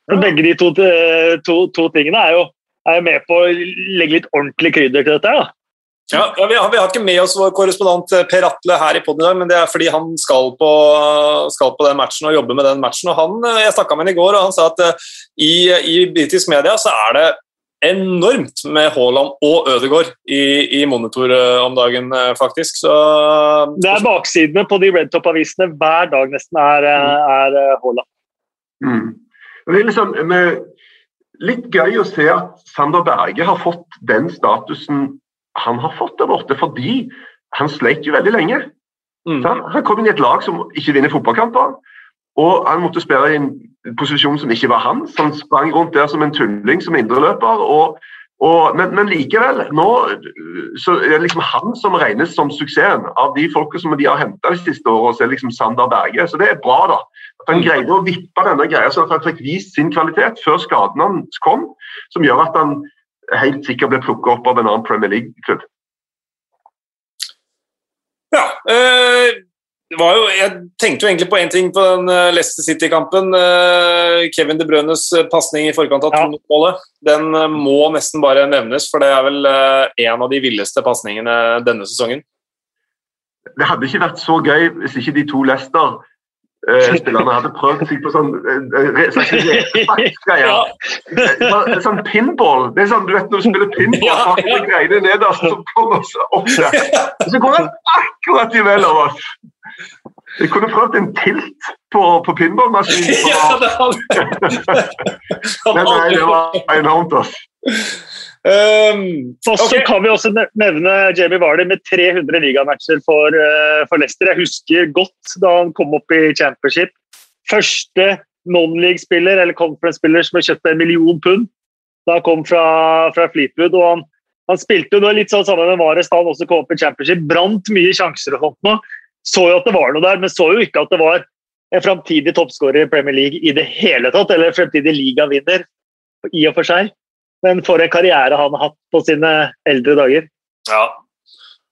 Ja. Begge de to, eh, to, to tingene er jo, er jo med på å legge litt ordentlig krydder til dette. da. Ja, ja vi, har, vi har ikke med oss vår korrespondent eh, Per Atle her i poden i dag, men det er fordi han skal på, skal på den matchen og jobbe med den matchen. og han, eh, Jeg snakka med ham i går, og han sa at eh, i, i britisk media så er det enormt med Haaland og Ødegaard i, i monitor om dagen, faktisk. Så Det er baksidene på de Red Top-avisene hver dag nesten er, eh, er Haaland. Mm. Det er liksom med, litt gøy å se at Sander Berge har fått den statusen han har fått der borte, fordi han sleit jo veldig lenge. mm. Han, han kom inn i et lag som ikke vinner fotballkamper, og han måtte spille i en posisjon som ikke var hans. Han sprang rundt der som en tulling som indreløper. Og, og, men, men likevel, nå så er det liksom han som regnes som suksessen. Av de folka som de har henta de siste årene, så er det liksom Sander Berge. Så det er bra, da. At han greide å vippe denne greia sånn at han fikk vist sin kvalitet før skaden hans kom, som gjør at han helt sikkert blir plukket opp av en annen Premier League-klubb. Ja. Øh, jo, jeg tenkte jo egentlig på én ting på den uh, Leicester City-kampen. Uh, Kevin De Brønes pasning i forkant av 2-målet. Den uh, må nesten bare nevnes, for det er vel en av de villeste pasningene denne sesongen. Det hadde ikke vært så gøy hvis ikke de to Leicester spillerne hadde prøvd seg på sånn uh, uh, Sånn pinball. Det er sånn, du vet Når du spiller pinball, så har du greiene nederst som kommer opp der. Så går han akkurat i mellom oss. Jeg kunne prøvd en tilt på, på pinballmaskinen. [LAUGHS] [LAUGHS] Men nei, det var enormt. Altså. Um, og så kan vi også nevne Jamie Vardy med 300 ligamatcher for, uh, for Leicester. Jeg husker godt da han kom opp i championship. Første non-league-spiller eller conference-spiller som ble kjøpt en million pund da han kom fra, fra Fleetwood. og han, han spilte jo litt sånn sammen med Mares da han også kom opp i championship. Brant mye sjanser og sånt nå. Så jo at det var noe der, men så jo ikke at det var en framtidig toppskårer i Premier League i det hele tatt, eller fremtidig ligavinner i og for seg. Men for en karriere han har hatt på sine eldre dager. Ja,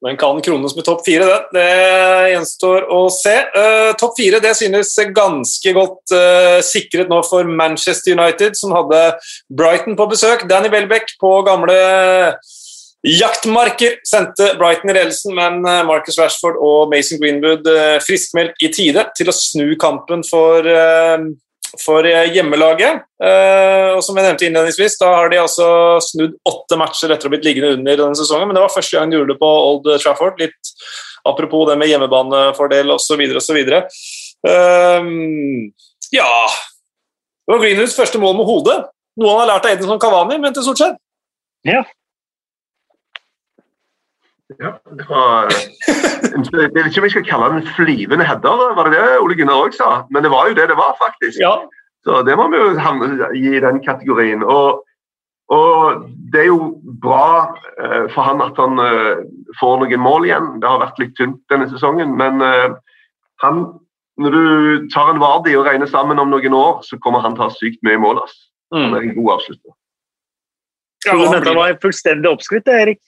men kan krones med topp fire, det. Det gjenstår å se. Uh, topp fire det synes ganske godt uh, sikret nå for Manchester United, som hadde Brighton på besøk. Danny Welbeck på gamle jaktmarker sendte Brighton i ledelsen, men eh, Marcus Rashford og Mason Greenwood uh, friskmeldt i tide til å snu kampen for for eh, hjemmelaget. Eh, og som jeg nevnte innledningsvis, da har de altså snudd åtte matcher etter å ha blitt liggende under denne sesongen, men det var første gang de gjorde det på Old Trafford. Litt apropos det med hjemmebanefordel osv. osv. Um, ja Det var Greenwoods første mål med hodet. Noe han har lært av Edinson Cavani, mente Solskjær. Ja. Ja, det var Jeg vet ikke om jeg skal kalle det en flyvende header, var det det Ole Gunnar òg sa? Men det var jo det det var, faktisk. Ja. Så det må vi jo gi i den kategorien. Og, og, det er jo bra uh, for han at han uh, får noen mål igjen. Det har vært litt tynt denne sesongen, men uh, han når du tar en Vardi og regner sammen om noen år, så kommer han til å ha sykt mye mål. Han er en god avslutter. Ja, dette var fullstendig oppskrytt, Erik.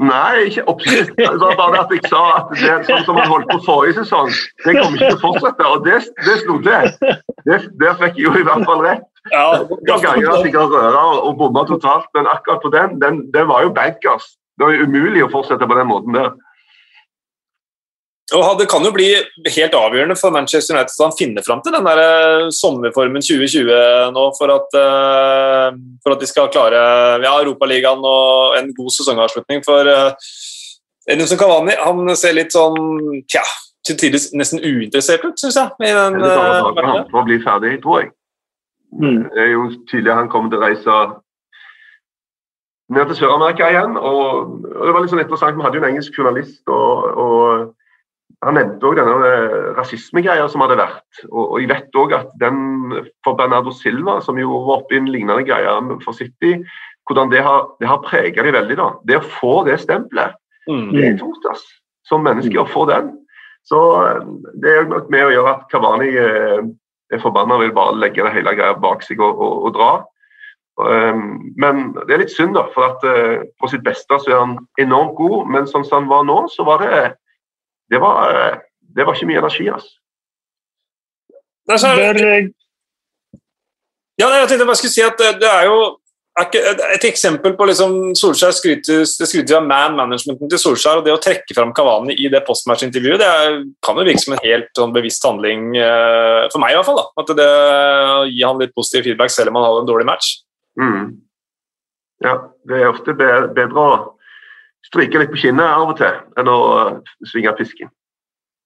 Nei, ikke oppskrift. Det var bare at jeg sa at det sånn som man holdt på forrige sesong, det kommer ikke til å fortsette. Og det, det snodde jeg. Det, der fikk jeg jo i hvert fall rett. Ja, Noen ganger har røra og bomma totalt, men akkurat på den, den, den var jo bankers. Det var jo umulig å fortsette på den måten der. Og Det kan jo bli helt avgjørende for Manchester United at han finner fram til den der eh, sommerformen 2020 nå, for at, uh, for at de skal klare ja, Europaligaen og en god sesongavslutning. For uh, Edinson Cavani han ser litt sånn tja, til tider nesten uinteressert ut, syns jeg. I den, uh, han for å bli ferdig, tror jeg. Mm. Det er jo tydelig han kommer til å reise ned til Sør-Amerika igjen. Og, og, det var litt sånn interessant, Vi hadde jo en engelsk journalist. og, og han nevnte òg denne eh, rasismegreia som hadde vært. Og, og jeg vet òg at den for Bernardo Silva, som jo var oppe i en lignende greie for City, hvordan det har, det har prega de veldig. da. Det å få det stempelet, mm. det er tungt ass. som menneske å få den. Så eh, det er nok med å gjøre at Kavani eh, er forbanna vil bare legge det hele greia bak seg og, og, og dra. Um, men det er litt synd, da, for at på sitt beste så er han enormt god, men sånn som han var nå, så var det det var, eh, det var ikke mye energi. altså. Ja, jeg tenkte bare skulle si at det, det er jo et eksempel på liksom Solskjær skryter, skryter av man managementen til Solskjær og det å trekke fram Kavani i det postmatch-intervjuet, det er, kan jo virke som en helt sånn, bevisst handling, for meg i hvert fall. da, at det Å gi han litt positiv feedback selv om han hadde en dårlig match. Mm. Ja, det er ofte bedre å stryke litt på kinnet av og til enn å uh, svinge pisken.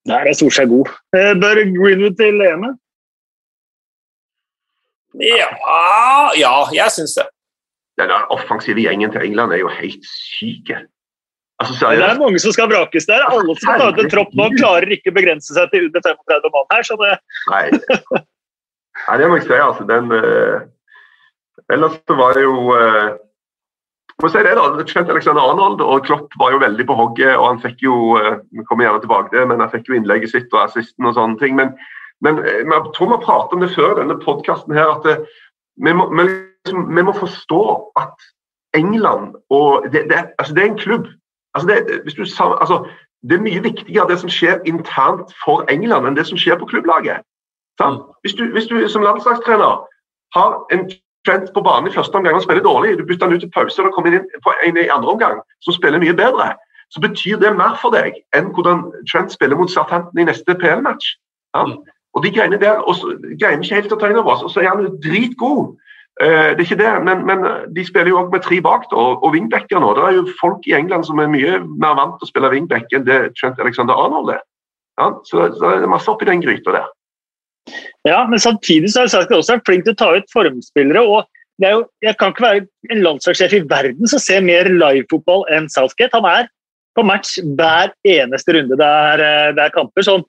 Der er Solskjær god. Eh, bør Greenwood til EM? Ja, ja, jeg syns det. Den offensive gjengen til England er jo helt syke. Altså, det er mange som skal vrakes der. Alle som tar ut en tropp nå, klarer ikke å begrense seg til under 35 mann her. så det... Nei. Nei, det må jeg si. altså. Den, uh... Ellers så var det jo uh må si det da, Trent Alexander Arnold og Klopp var jo veldig på hogget. og han fikk jo, eh, vi kommer gjerne tilbake det, men han fikk jo innlegget sitt og assisten og sånne ting. Men, men eh, jeg tror vi har pratet om det før denne podkasten her, at det, eh, vi, må, vi, liksom, vi må forstå at England og Det, det, altså det er en klubb. Altså det, hvis du, altså, det er mye viktigere det som skjer internt for England, enn det som skjer på klubblaget. Mm. Hvis, du, hvis, du, som landslagstrener har en Trent på banen i første omgang og spiller dårlig, du bytter han ut til pause og kommer inn på en i andre omgang som spiller mye bedre, så betyr det mer for deg enn hvordan Trent spiller mot Southampton i neste PL-match. Ja? Mm. Og de greiene der og så, greier ikke helt å ta inn over oss. Og så er han dritgod. Uh, det er ikke det, men, men de spiller jo også med tre bak og, og wingbacker nå. Det er jo folk i England som er mye mer vant til å spille wingback enn det Trent Alexander Arnold er. Ja? Så, så det er masse oppi den gryta der. Ja, men samtidig så har Southgate også vært flink til å ta ut formspillere. og er jo, Jeg kan ikke være en landslagssjef i verden som ser mer livefotball enn Southgate. Han er på match hver eneste runde det er, eh, det er kamper. sånn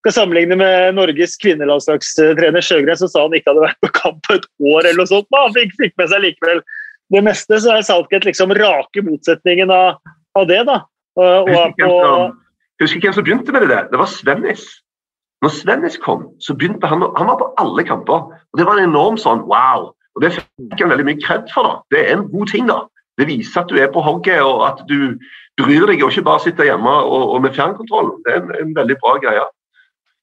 skal sammenligne med Norges kvinnelandslagstrener Sjøgren, som sa han ikke hadde vært på kamp på et år. eller noe sånt, men han fikk, fikk med seg likevel det meste. Så er Southgate liksom rake motsetningen av, av det. da. Og, og jeg, Husker hvem som begynte med det? der? Det var Svennis. Når Svennis kom, så begynte han Han var på alle kamper. og Det var en enorm sånn wow. Og Det fikk han veldig mye kred for. da. Det er en god ting. da. Det viser at du er på hogget og at du bryr deg, og ikke bare sitter hjemme og, og med fjernkontroll. Det er en, en veldig bra greie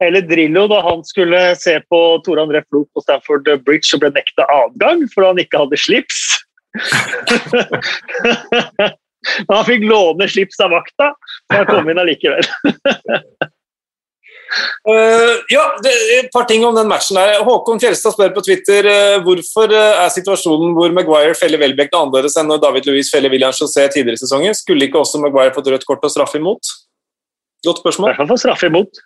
eller Drillo da han skulle se på Tore André Flo på Stanford Bridge og ble nekta adgang fordi han ikke hadde slips. [LAUGHS] han fikk låne slips av vakta, og han kom inn allikevel. [LAUGHS] uh, ja, det, et par ting om den matchen der. Håkon Fjelstad spør på Twitter uh, hvorfor uh, er situasjonen hvor Maguire feller Welbeck annerledes enn når David Louis feller William José tidligere i sesongen? Skulle ikke også Maguire fått rødt kort og straffe imot? Godt spørsmål. I hvert fall få straffe imot.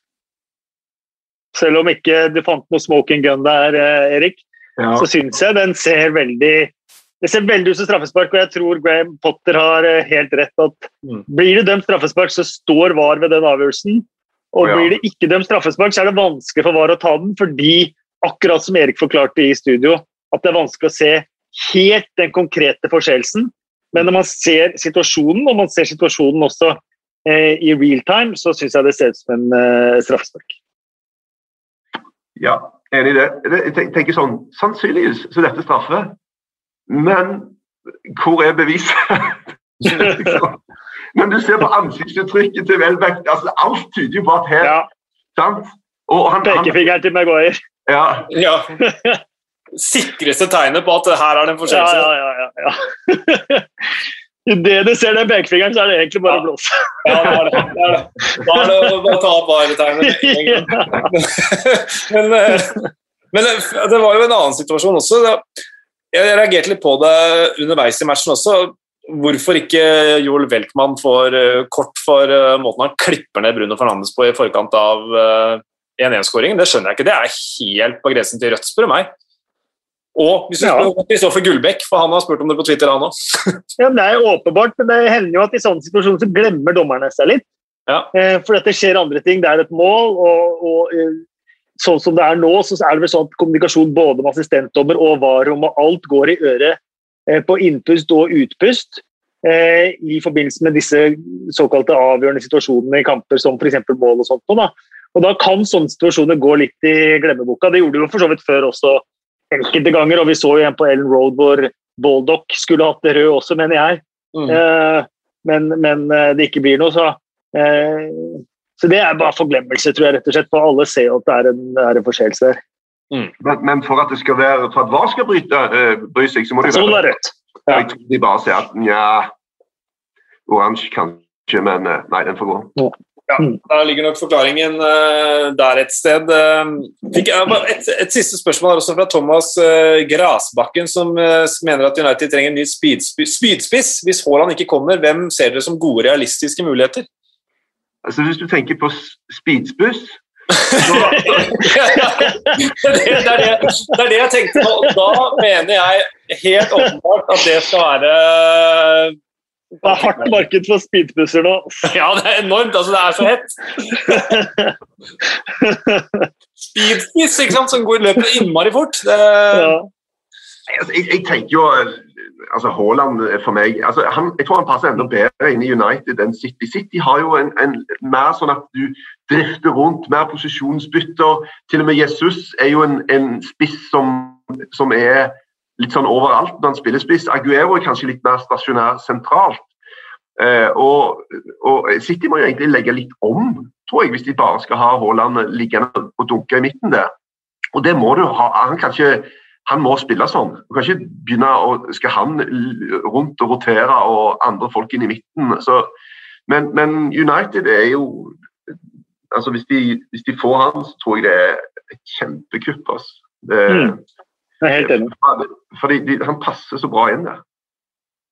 Selv om ikke du fant noe smoking gun der, Erik, ja. så syns jeg den ser veldig det ser veldig ut som straffespark, og jeg tror Graham Potter har helt rett. at mm. Blir det dømt straffespark, så står VAR ved den avgjørelsen. Og ja. blir det ikke dømt straffespark, så er det vanskelig for VAR å ta den, fordi, akkurat som Erik forklarte i studio, at det er vanskelig å se helt den konkrete forseelsen. Men når man ser situasjonen, og man ser situasjonen også eh, i real time, så syns jeg det ser ut som en eh, straffespark. Ja, enig i det. Jeg tenker sånn, Sannsynligvis så dette straffe, men hvor er beviset? [LAUGHS] [LAUGHS] men du ser på ansiktsuttrykket til Welbeck, altså alt tyder på at her ja. sant? Pekefingeren til Maguire. Ja. ja. [LAUGHS] Sikreste tegnet på at her er det en forseelse. Ja, ja, ja, [LAUGHS] ja. Idet du ser den pekefingeren, så er det egentlig bare ja. blås. [LAUGHS] Ja, det er det. det, er det. Da er det å ta opp varetegnet. men, eh, men eh, det var jo en annen situasjon også. Jeg reagerte litt på det underveis i matchen også. Hvorfor ikke Joel Weltmann får eh, kort for måten han klipper ned Bruno Fernandes på i forkant av 1-1-skåringen? Det skjønner jeg ikke. Det er helt på grensen til rødt, spør du meg. Og hvis du ja. spør Kristoffer Gullbekk, for han har spurt om det på Twitter, han òg. [LAUGHS] ja, det er åpenbart, men det hender jo at i sånne situasjoner så glemmer dommerne seg litt. Ja. Eh, for dette skjer andre ting. Det er et mål, og, og eh, sånn som det er nå, så er det vel sånn at kommunikasjon både med assistentdommer og VAR-rom og alt går i øret eh, på innpust og utpust eh, i forbindelse med disse såkalte avgjørende situasjonene i kamper som f.eks. mål og sånt. Da. Og da kan sånne situasjoner gå litt i glemmeboka. Det gjorde det jo for så vidt før også enkelte ganger. Og vi så jo en på Ellen Road hvor Baldock skulle hatt det rød også, mener jeg. Mm. Eh, men, men, eh, det ikke blir noe, så eh, Så det er bare forglemmelse, tror jeg, rett og slett. For alle ser jo at det er en, er en forseelse der. Mm. Men, men, for at det skal være, for at VAR skal bryte, uh, bry seg, så må det jo være rødt. Ja. Jeg tror de bare sier at nja Oransje kanskje, men nei, den får gå. Ja. Ja, Der ligger nok forklaringen uh, der et sted. Uh, et, et, siste spørsmål også fra Thomas uh, Grasbakken, som mener at United trenger en ny spydspiss. Hvis Haaland ikke kommer, hvem ser dere som gode, realistiske muligheter? Altså Hvis du tenker på speedspiss det, det, er det, det, er det, jeg tenkte på. Da mener jeg helt åpenbart at det skal være det er hardt marked for speedbusser nå. Ja, det er enormt. Altså, det er så hett. Speedbuss, ikke sant, som går løpet innmari fort. Det... Ja. Jeg, jeg, tenker jo altså Haaland for meg altså, han, Jeg tror han passer enda bedre inn i United enn City. City har jo en, en, mer sånn at du drifter rundt, mer posisjonsbytter. Til og med Jesus er jo en, en spiss som, som er litt sånn overalt når han spiller spiss. Aguero er kanskje litt mer stasjonær sentralt. Eh, og, og, City må jo egentlig legge litt om, tror jeg, hvis de bare skal ha Haaland liggende og dunke i midten der. Og det må du ha. Han kan ikke han må spille sånn. Du kan ikke begynne å Skal han rundt og rotere og andre folk inn i midten? Så, men, men, United er jo altså hvis de, hvis de, får han, så tror jeg det er et kjempekupp. Altså. Det, mm. Jeg er helt enig. Fordi de, han passer så bra inn der.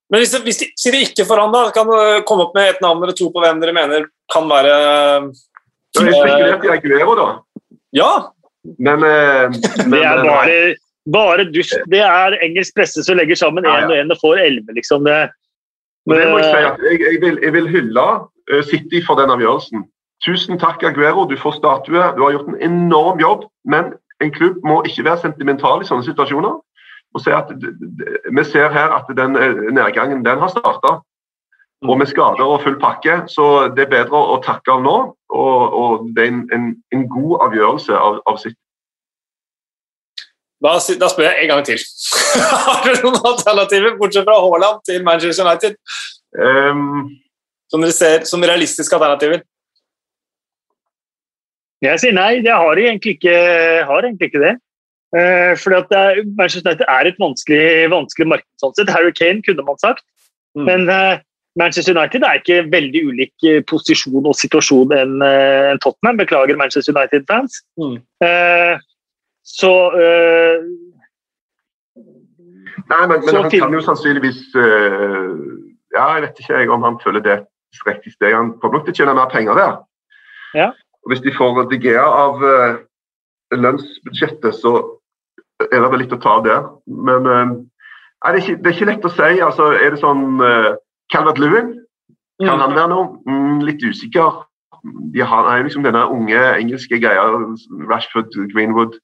Men hvis, det, hvis de, sier de ikke får han, da, kan du komme opp med et navn eller to på hvem dere mener kan være Du har spekulert i Aguero, da. Ja. Men, men Det er bare, bare dust. Det er engelsk presse som legger sammen én og én og får elleve, liksom. Det, men, det må jeg si at jeg, jeg, vil, jeg vil hylle uh, City for den avgjørelsen. Tusen takk, Aguero. Du får statue. Du har gjort en enorm jobb. Men en klubb må ikke være sentimental i sånne situasjoner. Og se at, vi ser her at den eh, nedgangen den har starta. Og med skader og full pakke, så det er bedre å takke av nå. Og, og det er en, en, en, god avgjørelse av, av sitt. Da, da, spør jeg en gang til. [LAUGHS] har dere noen alternativer, bortsett fra Haaland til Manchester United? Um, som dere ser som realistiske alternativer? Jeg sier nei, jeg har egentlig ikke, har egentlig ikke det. Uh, fordi at det er, Manchester United er et vanskelig, vanskelig marked. sånn sett. Harry Kane kunne man sagt. Mm. Men uh, Manchester United er ikke veldig ulik eh, posisjon og situasjon enn uh, en Tottenham. Beklager Manchester United-fans. Mm. Så Nei, men, men han kan jo sannsynligvis Ja, jeg vet ikke om han føler det riktig steg. Han kommer nok til å tjene mer penger der. Ja. Og Hvis de får digea av uh, lønnsbudsjettet, så er det vel litt å ta av der. Men uh, er det, ikke, det, er ikke lett å si. altså Er det sånn Calvert Lewin? Kan mm. han være noe? Mm, litt usikker. De har, er liksom denne unge engelske greia, Rashford, Greenwood.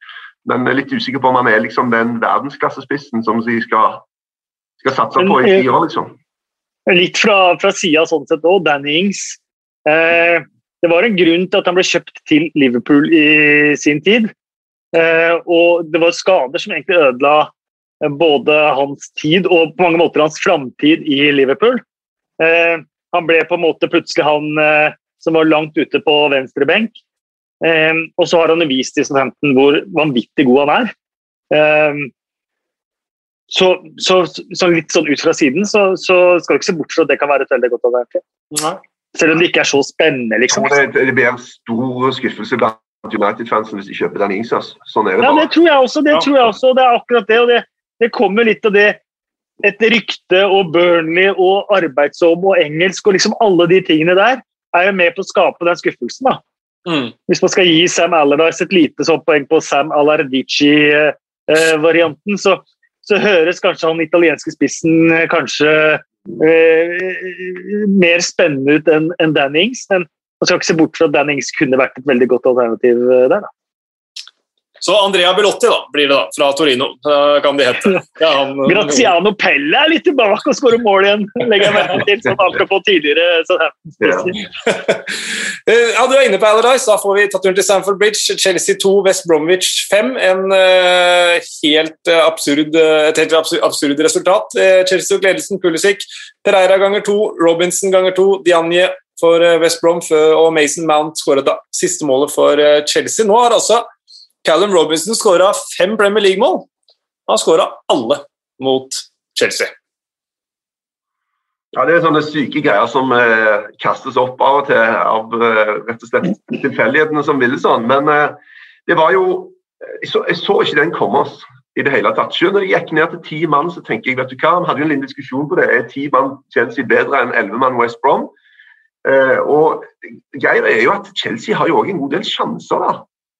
Men jeg er litt usikker på om han er liksom den verdensklassespissen som de skal, skal satse på i fire år. liksom. Litt fra, fra sida sånn sett òg. Danny Ings. Eh, det var en grunn til at han ble kjøpt til Liverpool i sin tid. Eh, og det var skader som egentlig ødela eh, både hans tid og på mange måter hans framtid i Liverpool. Eh, han ble på en måte plutselig han som var langt ute på venstre benk. Og så har han vist i Southampton hvor vanvittig god han er. Så, så, så, litt sånn ut fra siden så, så skal du ikke se bort fra at det kan være et veldig godt alternativ. Selv om det ikke er så spennende, liksom. Det, det blir en stor skuffelse blant United-fansen hvis de kjøper den Ings. Sånn er det bare. Ja, det tror jeg også. Det, tror jeg også. det er akkurat det. og det, det kommer litt av det et rykte og Burnley og arbeidsom og engelsk og liksom alle de tingene der er jo med på å skape den skuffelsen. da. Mm. Hvis man skal gi Sam Allardyce et lite sånn poeng på Sam Alardici-varianten, så, så, høres kanskje han italienske spissen eh, kanskje Eh, mer spennende ut enn en Dan Ings. Men man skal ikke se bort fra at Dan Ings kunne vært et veldig godt alternativ eh, der. da. Så Andrea Belotti da, blir det da, fra Torino, kan de hete. Ja, han, [LAUGHS] Graziano Pelle er litt tilbake og skårer mål igjen, [LAUGHS] legger jeg merke til. sånn apropos tidligere. Så ja. [LAUGHS] ja, Du er inne på Allardyce. Da får vi ta turen til Stamford Bridge. Chelsea 2, West Bromwich 5. En uh, helt absurd, et helt absurd, absurd resultat. Uh, Chelsea og ledelsen. Pulisic Pereira ganger to, Robinson ganger to, Dianje for West Brom og Mason Mount skåret siste målet for Chelsea. Nå har altså Callum Robinson skåra fem Premier League-mål. Han skåra alle mot Chelsea. Ja, Det er sånne syke greier som eh, kastes opp av og til av eh, rett og slett tilfeldighetene som ville sånn. Men eh, det var jo jeg så, jeg så, ikke den komme oss i det hele tatt. Selv når det gikk ned til ti mann, så tenker jeg vet du hva, vi hadde jo en liten diskusjon på det. Er ti mann Chelsea bedre enn elleve mann West Brom? Eh, og Geir er jo at Chelsea har jo òg en god del sjanser. da.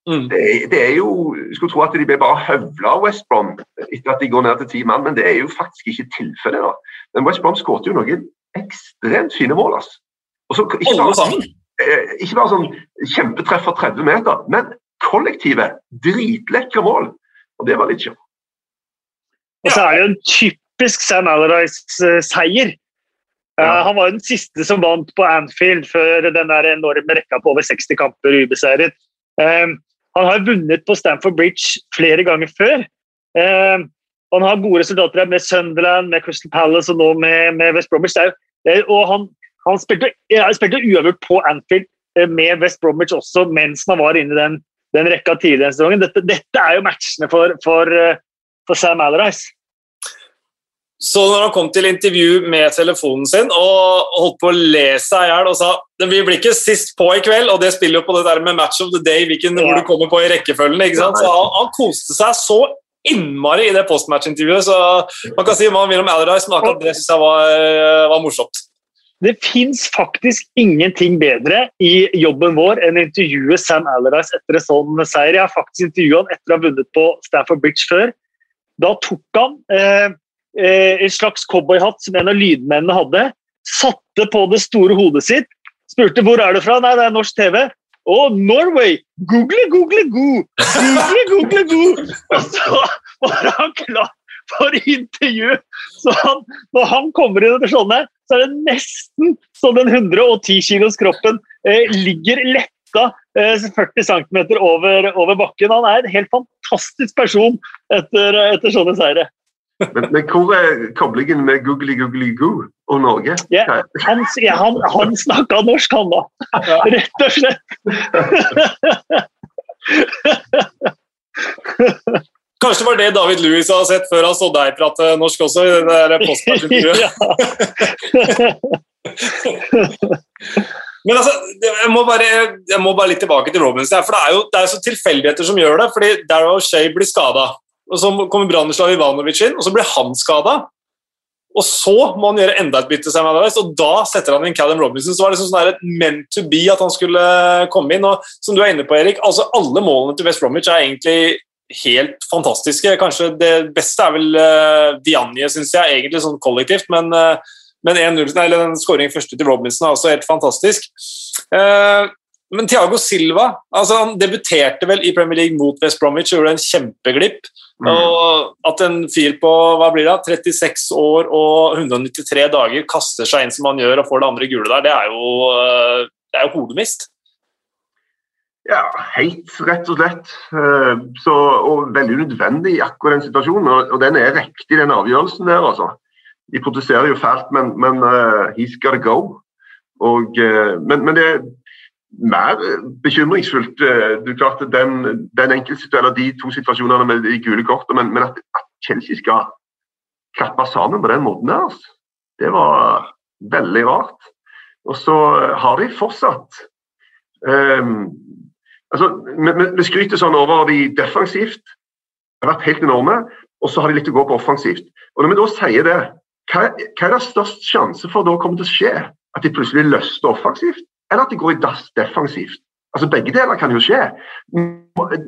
Mm. Det, er, det, er, jo Jeg skulle tro at de ble bare høvla av West Brom etter at de går ned til ti mann, men det er jo faktisk ikke tilfellet. Men West Brom skåret jo noen ekstremt fine mål. Altså. Og ikke, bare, eh, ikke bare sånn kjempetreff for 30 meter, men kollektive, dritlekre mål. Og det var litt kjørt. Og så er det jo en typisk Sam Allardyce-seier. Ja. Uh, han var den siste som vant på Anfield før den der enorme rekka på over 60 kamper ubeseiret. Um, han har vunnet på Stamford Bridge flere ganger før. Eh, han har gode resultater med Sunderland, med Crystal Palace og nå med, med West Bromwich. Det er, og han, han spilte, spilte uavgjort på Anfield eh, med West Bromwich også mens han var inne i den, den rekka tidligere i sesongen. Dette, dette, er jo matchene for, for, eh, for Sam Allardyce. Så når han kom til intervju med telefonen sin og holdt på å le seg i hjel og sa vi blir ikke sist på i kveld, og det spiller jo på det der med match of the day, hvilken, ja. hvor du kommer på i rekkefølgen. ikke sant? Så han, han koste seg så innmari i det postmatch-intervjuet, så man kan si hva man vil om Allardyce, men akkurat det syns jeg var, eh, var morsomt. Det fins faktisk ingenting bedre i jobben vår enn å intervjue Sam Allardyce etter en sånn seier. Jeg har faktisk intervjua han etter å ha vunnet på Stafford Bridge før. Da tok han eh, Eh, en slags cowboyhatt som en av lydmennene hadde. Satte på det store hodet sitt. Spurte hvor er du fra. Nei, det er norsk TV. Å, Norway! Google, google, goo! Google, google, goo! Og så var han klar for intervju. Så han, når han kommer inn etter sånne, så er det nesten så den 110 kilos kroppen eh, ligger letta eh, 40 cm over, over, bakken. Han er en helt fantastisk person etter, etter sånne seire. Men, men, hvor er koblingen med googly googly goo og Norge? Yeah, han, ja, han, han snakka norsk, han da. Rett og slett. Kanskje det var det David Louis har sett før han så deg prate norsk også? i det der [LAUGHS] [LAUGHS] Men altså, jeg må, bare, jeg må, bare, litt tilbake til Robinson. For det er jo det er så tilfeldigheter som gjør det. fordi Darrow Shay blir skada. Og Så kommer Branislav Ivanovic inn, og så blir han skada. Og så må han gjøre enda et bytte, og da setter han inn Callum Robinson. Så var det liksom sånn et meant to be at han skulle komme inn. og Som du er inne på, Erik, altså alle målene til West Bromwich er egentlig helt fantastiske. Kanskje det beste er vel uh, Dianje, syns jeg, egentlig sånn kollektivt. Men, uh, men 1-0, eller den skåringen første til Robinson er også helt fantastisk. Uh, men Thiago Silva altså han debuterte vel i Premier League mot West Bromwich og gjorde en kjempeglipp. Mm. Og at en fyr på hva blir det, 36 år og 193 dager kaster seg inn som han gjør og får det andre gule der, det er jo, eh, det er jo hodemist. Ja, helt rett og slett. Eh, så, og veldig nødvendig i akkurat den situasjonen. Og, den er riktig, den avgjørelsen der, altså. De protesterer jo fælt, men, men uh, he's gotta go. Og, uh, men, men det, mer bekymringsfullt. Eh, du klarte den, den eller De to situasjonene med de gule kortene, men, men at, at, Chelsea skal klappe sammen på den måten der, altså. det var veldig rart. Og så har de fortsatt um, altså, vi, skryter sånn over de defensivt. Det har vært helt enorme. Og så har de litt å gå på offensivt. Og Når vi da sier det, hva, hva er det størst sjanse for da kommer til å skje? At de plutselig løster offensivt? Eller at de går i dass defensivt. Altså Begge deler kan jo skje.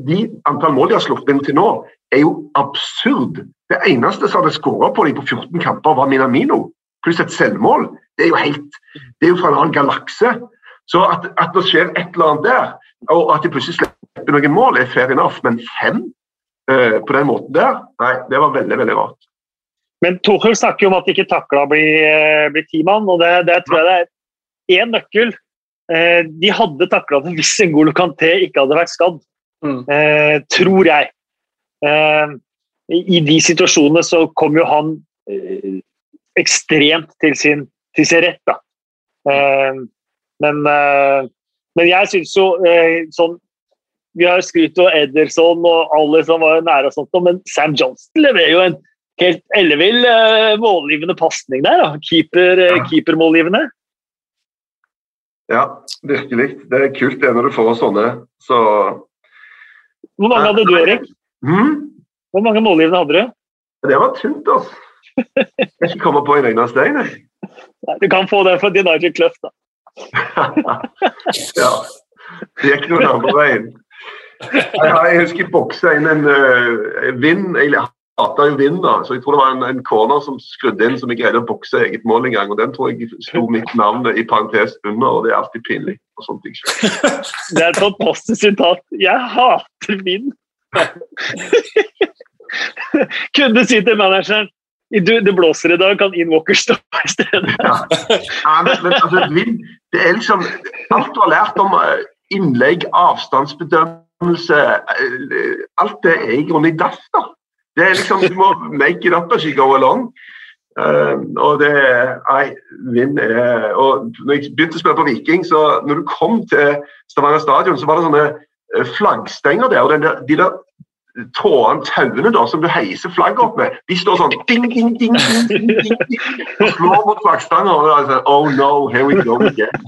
De antall mål de har slått inn til nå, er jo absurd. Det eneste som hadde skåra på dem på 14 kamper, var Minamino, pluss et selvmål. Det er jo helt, det er jo fra en annen galakse. Så at, at, det skjer et eller annet der, og at de plutselig slipper noen mål, er fair enough. Men fem uh, på den måten der, nei, det var veldig, veldig rart. Men Tuchel snakker jo om at de ikke takla å bli, eh, bli timann, og det, det tror jeg det er én nøkkel de hadde takla det hvis Ngolo Kanté ikke hadde vært skadd, mm. Eh, tror jeg. Eh, I de situasjonene så kom jo han ekstremt til sin, til sin rett, da. Men, men jeg syns jo sånn Vi har skrytt av Ederson og alle som var nære, og sånt, men Sam Johnston leverer jo en helt ellevill målgivende pasning der. da, Keeper, keepermålgivende. Ja, virkelig. Det er kult det når du får sånne. Så Hvor mange hadde du, Erik? Hmm? Hvor mange målgivende hadde du? Det var tynt, altså. Jeg kan ikke komme på en eneste Nei, Du kan få det for Nigel Cluff, da. [LAUGHS] ja. Det gikk noen andre veien. Jeg, husker jeg boksa inn en uh, vind. Jeg hata jo vind, da, så jeg tror det var en, en corner som skrudde inn som jeg greide å bokse eget mål en gang. og Den tror jeg sto mitt navn i parentes under, og det er alltid pinlig. og sånt. [LAUGHS] Det er et fantastisk sitat. Jeg hater vind! [LAUGHS] Kunne si til manageren du, det blåser i dag, kan Ian Walker stå i stedet? [LAUGHS] ja. ja men, men altså, vind, det er liksom Alt du har lært om eh, innlegg, avstandsbedømmelse, eh, alt det er i grunnen i dass. da. Det er liksom, Du må make it up as you go along. Uh, og det Nei, Vinn er og når jeg begynte å spille på Viking, så når du kom til Stavanger stadion, så var det sånne eh, flaggstenger der. og der, De der trådene, tauene da, som du heiser flagget opp med, de står sånn ding, ding, ding, ding, ding, ding, ding og slår mot flaggstanger. og da er sånn, Oh no, here we go again. [LAUGHS]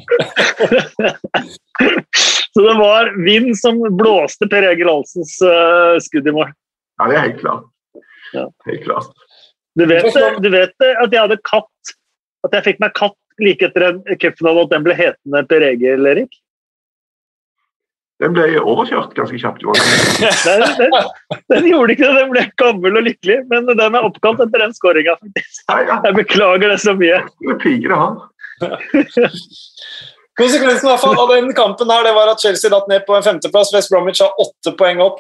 Så det var vind som blåste Per Egil Olsens uh, skudd i mål. Ja, det er helt klart. Ja. Helt klart. Du vet, du vet at jeg hadde katt, at jeg fikk meg katt like etter en cupfinale, at den ble hetende Per Egil, Erik? Den ble overkjørt ganske kjapt. [LAUGHS] Den, den, den gjorde ikke det, den ble gammel og lykkelig, men den er oppkalt etter den skåringa. Jeg beklager det så mye. Det er pigere, han. [LAUGHS] Konsekvensen fall av den kampen her, det var at Chelsea datt ned på en femteplass. West Bromwich har åtte poeng opp.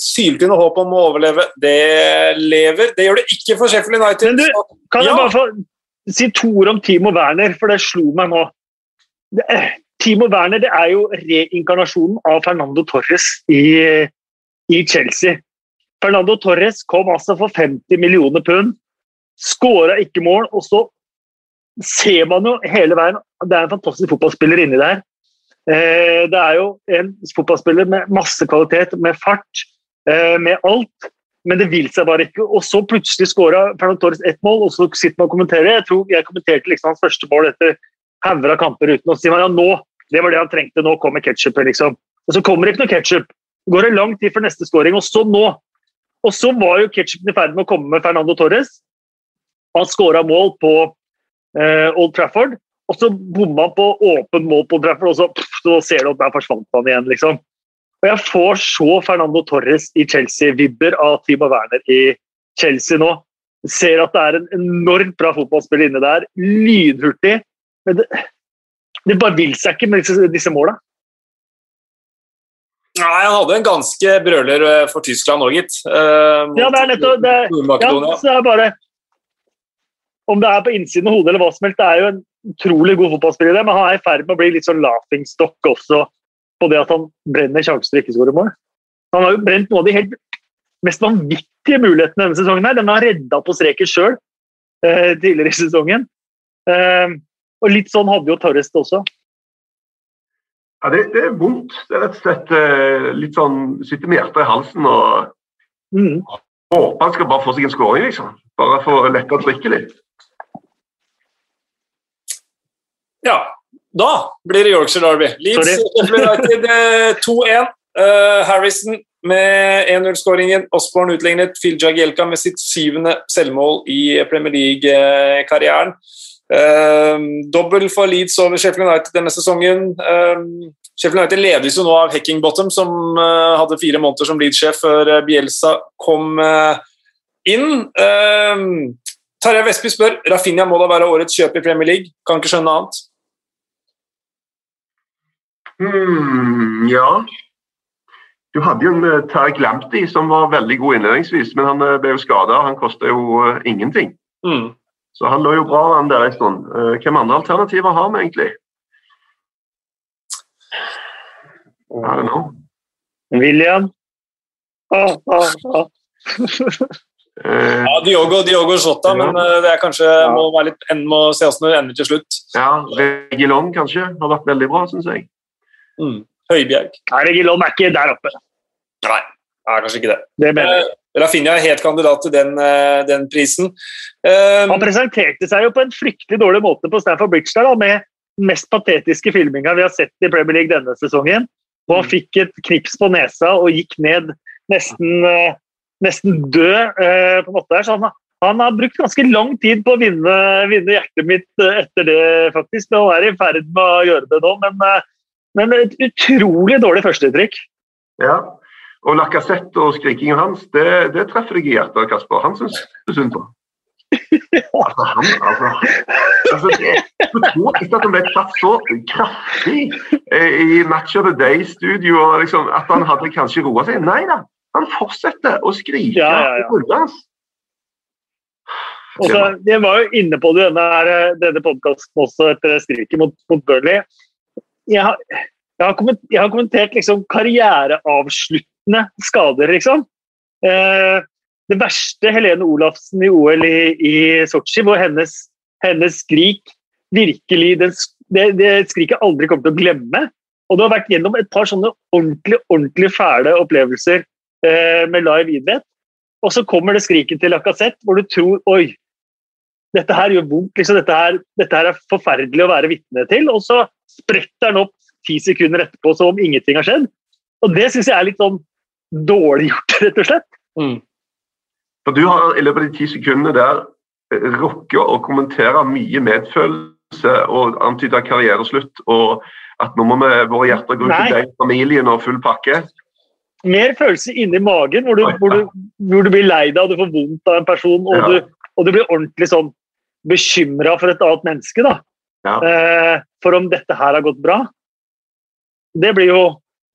Syltynne håp om å overleve, det lever. Det gjør det ikke for Sheffield United. Men du, Kan jeg Ja. bare få si to ord om Timo Werner, for det slo meg nå. Det, eh, Timo Werner det er jo reinkarnasjonen av Fernando Torres i, i Chelsea. Fernando Torres kom altså for 50 millioner pund, skåra ikke mål, og så ser man jo hele veien Det er en fantastisk fotballspiller inni der. Eh, det er jo en fotballspiller med masse kvalitet, med fart, eh, med alt men det vil seg bare ikke. Og så plutselig skåra Fernando Torres ett mål, og så sitter man og kommenterer. Jeg tror jeg kommenterte liksom hans første mål etter hauger av kamper uten å si ja, nå, det var det han trengte, nå kommer ketsjupen, liksom. Og så kommer det ikke noe ketsjup. Går en lang tid før neste skåring, og så nå. Og så var jo ketsjupen i ferd med å komme med Fernando Torres. Han skåra mål på eh, Old Trafford, og så bomma han på åpen mål på Trafford, og så, pff, så ser du at der forsvant han igjen, liksom. Og jeg får så Fernando Torres i Chelsea-vibber av Timo Werner i Chelsea nå. Ser at det er en enormt bra fotballspiller inne der. Lynhurtig. Men det, det bare vil seg ikke med disse, disse måla. Nei, han hadde en ganske brøler eh, for Tyskland òg, gitt. Uh, Ja, det er nettopp det. Ja, så det er bare Om det er på innsiden av hodet eller hva som helst, det er jo en utrolig god fotballspiller, men han er i ferd med å bli litt sånn laughingstock også på det at han brenner sjanser og ikke skårer mål. Han har jo brent noe av de helt mest vanvittige mulighetene denne sesongen. her. Den har redda på streken sjøl eh, tidligere i sesongen. Eh, og litt sånn hadde jo Torres det også. Ja, det, det er vondt. Det er rett og slett eh, litt sånn Sitter med hjertet i halsen og Mm. håper han skal bare få seg en skåring, liksom. Bare for å lette trykket litt. Ja, da blir det Yorkshire Derby. Leeds United eh, 2-1. Uh, Harrison med 1-0-skåringen. Osborne utlignet. Phil Jagielka med sitt syvende selvmål i Premier League-karrieren. Uh, dobbel for Leeds over Sheffield United denne sesongen. Uh, Sheffield United ledes jo nå av Heckingbottom, som uh, hadde fire måneder som Leeds-sjef før eh, Bielsa kom eh, inn. Tarjei Vestby spør Rafinha må da være årets kjøp i Premier League. Kan ikke skjønne annet. Hmm, ja. Du hadde jo en uh, Tariq Lamptey som var veldig god innledningsvis, men han eh, ble jo skada. Han kosta jo eh, ingenting. Mm. Så han lå jo bra an der en stund. Eh, hvem andre alternativer har vi egentlig? I don't know. William. Ah, ah, ah. Eh, Ja, Diogo, Diogo Jota, men eh, det er kanskje må, være litt, en, må se hvordan det ender til slutt. ja, Regilon kanskje har vært veldig bra, syns jeg. Mm. Høibjerg. Nei, Regilon er ikke der oppe. Nei, er kanskje ikke det. Det mener jeg. Eh, Rafinha er helt kandidat til den, eh, den prisen. Um, Han presenterte seg jo på en fryktelig dårlig måte på Stanford Bridge der, da, med mest patetiske filminga vi har sett i Premier League denne sesongen. Og han fikk et knips på nesa og gikk ned nesten, nesten død. på en måte der. Så han, han har brukt ganske lang tid på å vinne, vinne hjertet mitt etter det, faktisk. Men han er i ferd med å gjøre det nå, men, men et utrolig dårlig førsteinntrykk. Ja. Og Lacassette og skrikingen hans, det, det treffer deg i hjertet, Kasper. Han syns du synd på. [LAUGHS] Altså, han altså, altså det, Du tror ikke at han ble tatt så kraftig eh, i Match of the Day-studio, liksom, at han hadde kanskje roa seg. Nei da, han fortsetter å skrike Ja, ja, ja. Også. Jeg var jo inne på det i denne, her- denne podkasten også etter skriket mot, mot Burnley. Jeg har, jeg har, kommentert, jeg har kommentert liksom karriereavsluttende skader, liksom. Eh, det verste Helene Olafsen i OL i, i Sotsji, hvor hennes, hennes skrik virkelig det, det, det skriket aldri kommer til å glemme. Og du har vært gjennom et par sånne ordentlig, ordentlig fæle opplevelser eh, med live idrett. Og så kommer det skriket til Lacassette, hvor du tror Oi, dette her gjør vondt. Liksom, dette, her, dette, her, er forferdelig å være vitne til. Og så spretter han opp ti sekunder etterpå som om ingenting har skjedd. Og det syns jeg er litt sånn dårlig gjort, rett og slett. Mm. For Du har i løpet av de ti sekundene der eh, rukket å kommentere mye medfølelse og antyda karriereslutt, og at nå må vi, våre hjerter gå ut til deg, familien og full pakke. Mer følelse inni magen, hvor du, hvor du, hvor du blir lei deg og du får vondt av en person, og, ja. du, og du, blir ordentlig sånn bekymra for et annet menneske. da. Ja. Eh, for om dette her har gått bra. Det blir jo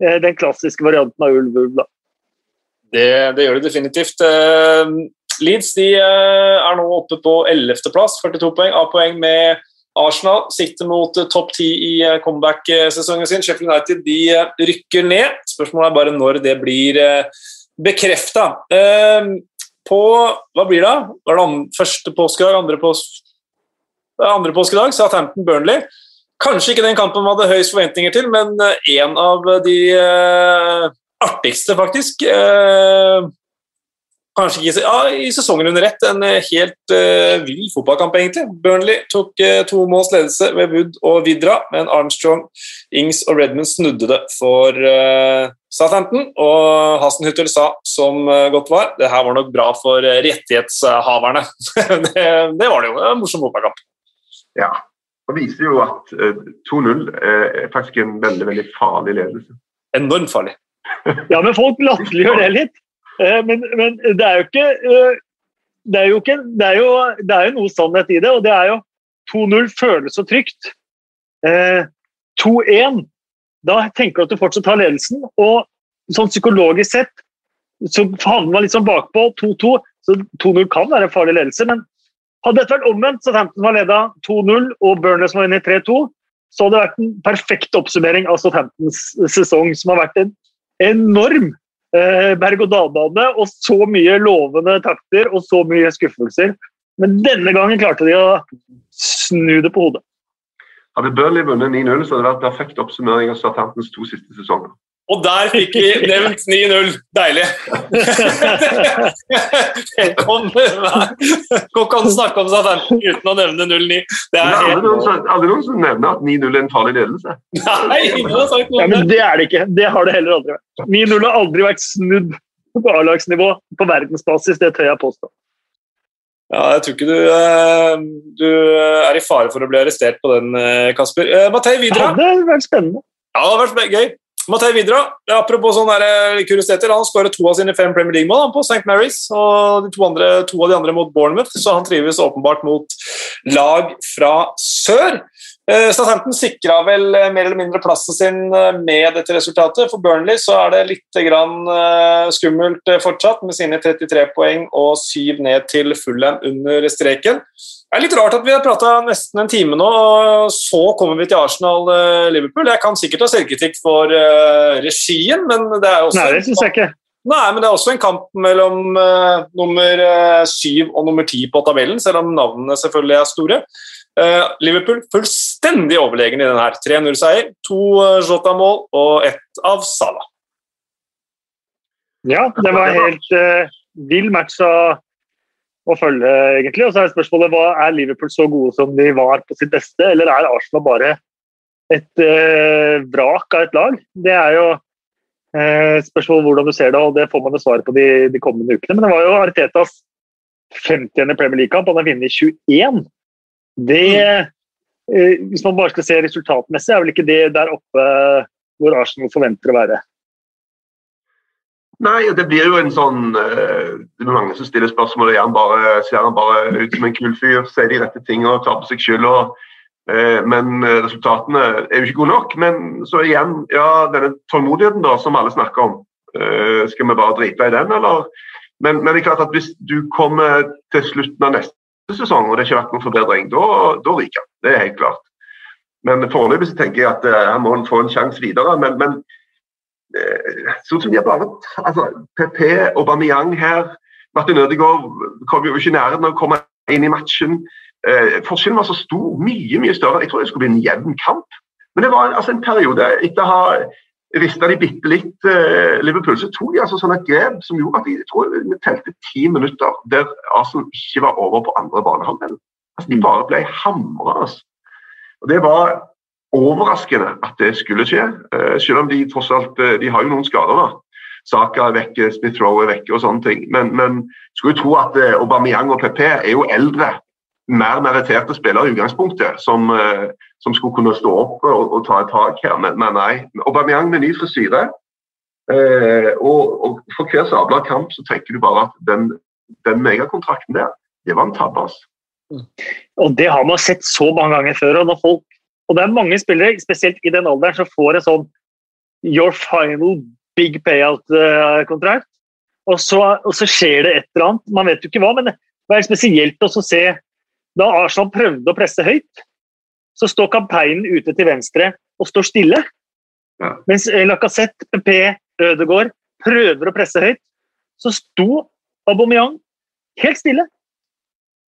eh, den klassiske varianten av ulv-ulv. da. Det, det, gjør det definitivt. Uh, Leeds de, uh, er nå oppe på 11.-plass, 42 poeng. A-poeng med Arsenal. Sikter mot uh, topp 10 i comeback-sesongen sin. Sheffield United de rykker ned. Spørsmålet er bare når det blir bekrefta. På Hva blir det? Var det første påskedag? Andre, pås andre påskedag? Southampton Burnley. Kanskje ikke den kampen man hadde høyest forventninger til, men en av de artigste, faktisk. Eh, kanskje ikke ja, i sesongen under ett. En eh, helt uh, vill fotballkamp, egentlig. Burnley tok uh, to måls ledelse ved Wood og Vidra, men Armstrong, Ings og Redmond snudde det for Southampton. Og Hasenhüttel sa, som uh, godt var, det her var nok bra for rettighetshaverne. [LAUGHS] det, det, var det jo. En morsom fotballkamp. Ja. Det viser jo at 2-0 er faktisk en veldig, veldig farlig ledelse. Enormt farlig. [LAUGHS] Ja, men folk latterliggjør det litt. Eh, men, men, det er jo ikke eh, det er jo, ikke, det, er jo, det er jo noe sannhet i det, og det er jo 2-0 føles så trygt. 2-1, eh, da tenker du at du fortsatt har ledelsen. Og sånn psykologisk sett så havner man litt sånn bakpå. 2-2, så 2-0 kan være en farlig ledelse. Men hadde dette vært omvendt, så Southampton var leda 2-0 og Burnley var inne i 3-2, så hadde det vært en perfekt oppsummering av Southamptons sesong, som har vært en enorm eh, berg-og-dal-bane og så mye lovende takter og så mye skuffelser. Men denne gangen klarte de å snu det på hodet. Hadde Burnley vunnet 9-0, så hadde det vært perfekt oppsummering av Southamptons to siste sesonger. Og der fikk vi nevnt 9-0. Deilig! Kom, Går ikke an å snakke om Southampton uten å nevne 0-9. Det er. Aldri noen som nevner at 9-0 er en farlig ledelse. Nei, ingen har sagt noe ja, men Det er det ikke. Det har det heller aldri vært. 9-0 har aldri vært snudd på A-lagsnivå på verdensbasis, det tør jeg påstå. Ja, jeg tror ikke du, eh, du er i fare for å bli arrestert på den, eh, Kasper. Matei Vidra. Ja, Det hadde vært spennende. Ja, det hadde vært gøy. Matei Vidra, apropos sånne eh, kuriositeter, han skårer to av sine fem Premier League-mål på St. Mary's. og to, andre, to, av de andre mot Bournemouth, så han trives åpenbart mot lag fra sør. Eh, Southampton sikra vel eh, mer eller mindre plassen sin med dette resultatet. For Burnley så er det litt grann skummelt fortsatt, med sine 33 poeng og syv ned til Fulham under streken. Det er litt rart at vi har prata nesten en time nå, og så kommer vi til Arsenal-Liverpool. Jeg kan sikkert ha selvkritikk for regien, men det er også Nei, det syns jeg ikke. Nei, men det er også en kamp mellom uh, nummer syv og nummer ti på tabellen, selv om navnene selvfølgelig er store. Liverpool fullstendig overlegen i denne. 3-0-seier, to Jota-mål og ett av Salah. Ja, det var helt vill match å, å følge, egentlig. Og så er spørsmålet hva er Liverpool så gode som de var på sitt beste, eller er Arsenal bare et uh, vrak av et lag? Det er jo uh, spørsmålet hvordan du ser det, og det får man jo svaret på de, de, kommende ukene. Men det var jo Aritetas 50. Premier League-kamp, han har vunnet 21. Det eh, Hvis man bare skal se resultatmessig, er vel ikke det der oppe hvor Arsenal forventer å være. Nei, det blir jo en sånn uh, Det er mange som stiller spørsmål er bare, ser han bare ut som en kul fyr, sier de rette tingene og tar på seg skylda. Men eh, resultatene er jo ikke gode nok. Men så igjen, ja, denne tålmodigheten da, som alle snakker om. Skal vi bare drite i den, eller? Men, men, det er klart at hvis du kommer til slutten av neste sesong og det ikke vært noen forbedring, da, da ryker han. Det er helt klart. Men foreløpig tenker jeg at han må få en sjanse videre. men, men sånn som de har bare altså, PP, Aubameyang her, Martin Ødegaard kom jo ikke nærheten av å komme inn i matchen. Eh, forskjellen var så stor, mye mye større. Jeg tror det skulle bli en jevn kamp. Men det var altså en periode etter å ha rista de bitte litt eh, Liverpool, så tok de altså sånne grep som gjorde at de jeg tror vi telte ti minutter der Arsenal ikke var over på andre banehalvdel. Altså, de bare ble hamra. Altså. Det var overraskende at det skulle skje, eh, selv om de tross alt eh, de har jo noen skader. da. Saka er vekke, Smith-Roe er vekke og sånne ting. Men, men skulle jo tro at eh, Aubameyang og PP er jo eldre, mer meritterte spillere i utgangspunktet, som, eh, som, skulle kunne stå opp og, og ta et tak her. Men, men nei. Aubameyang med ny frisyre. Eh, og, og, for hver sabla kamp så tenker du bare at den, den megakontrakten der, det var en tabbe. Altså. Og det har man sett så mange ganger før. Og, folk, og det er mange spillere, spesielt i den alderen, som får en sånn your final big payout-kontrakt. Og, og, så skjer det et eller annet. Man vet jo ikke hva, men det er spesielt å se Da Arsenal prøvde å presse høyt, så står kapteinen ute til venstre og står stille. Ja. Mens Lacassette, PP, Ødegaard prøver å presse høyt, så sto Aubameyang helt stille.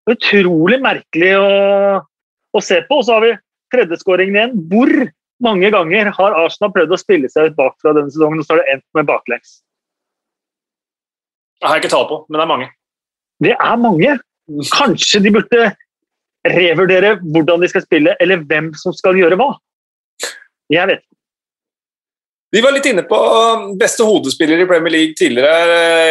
Utrolig merkelig å, å se på. Og så har vi tredjeskåringen igjen. Hvor mange ganger har Arsenal prøvd å spille seg ut bakfra denne sesongen, og så har det endt med baklengs? Det har jeg ikke tall på, men det er mange. Det er mange. Kanskje de burde revurdere hvordan de skal spille, eller hvem som skal gjøre hva. Jeg vet ikke. Vi var litt inne på beste hodespiller i Premier League tidligere.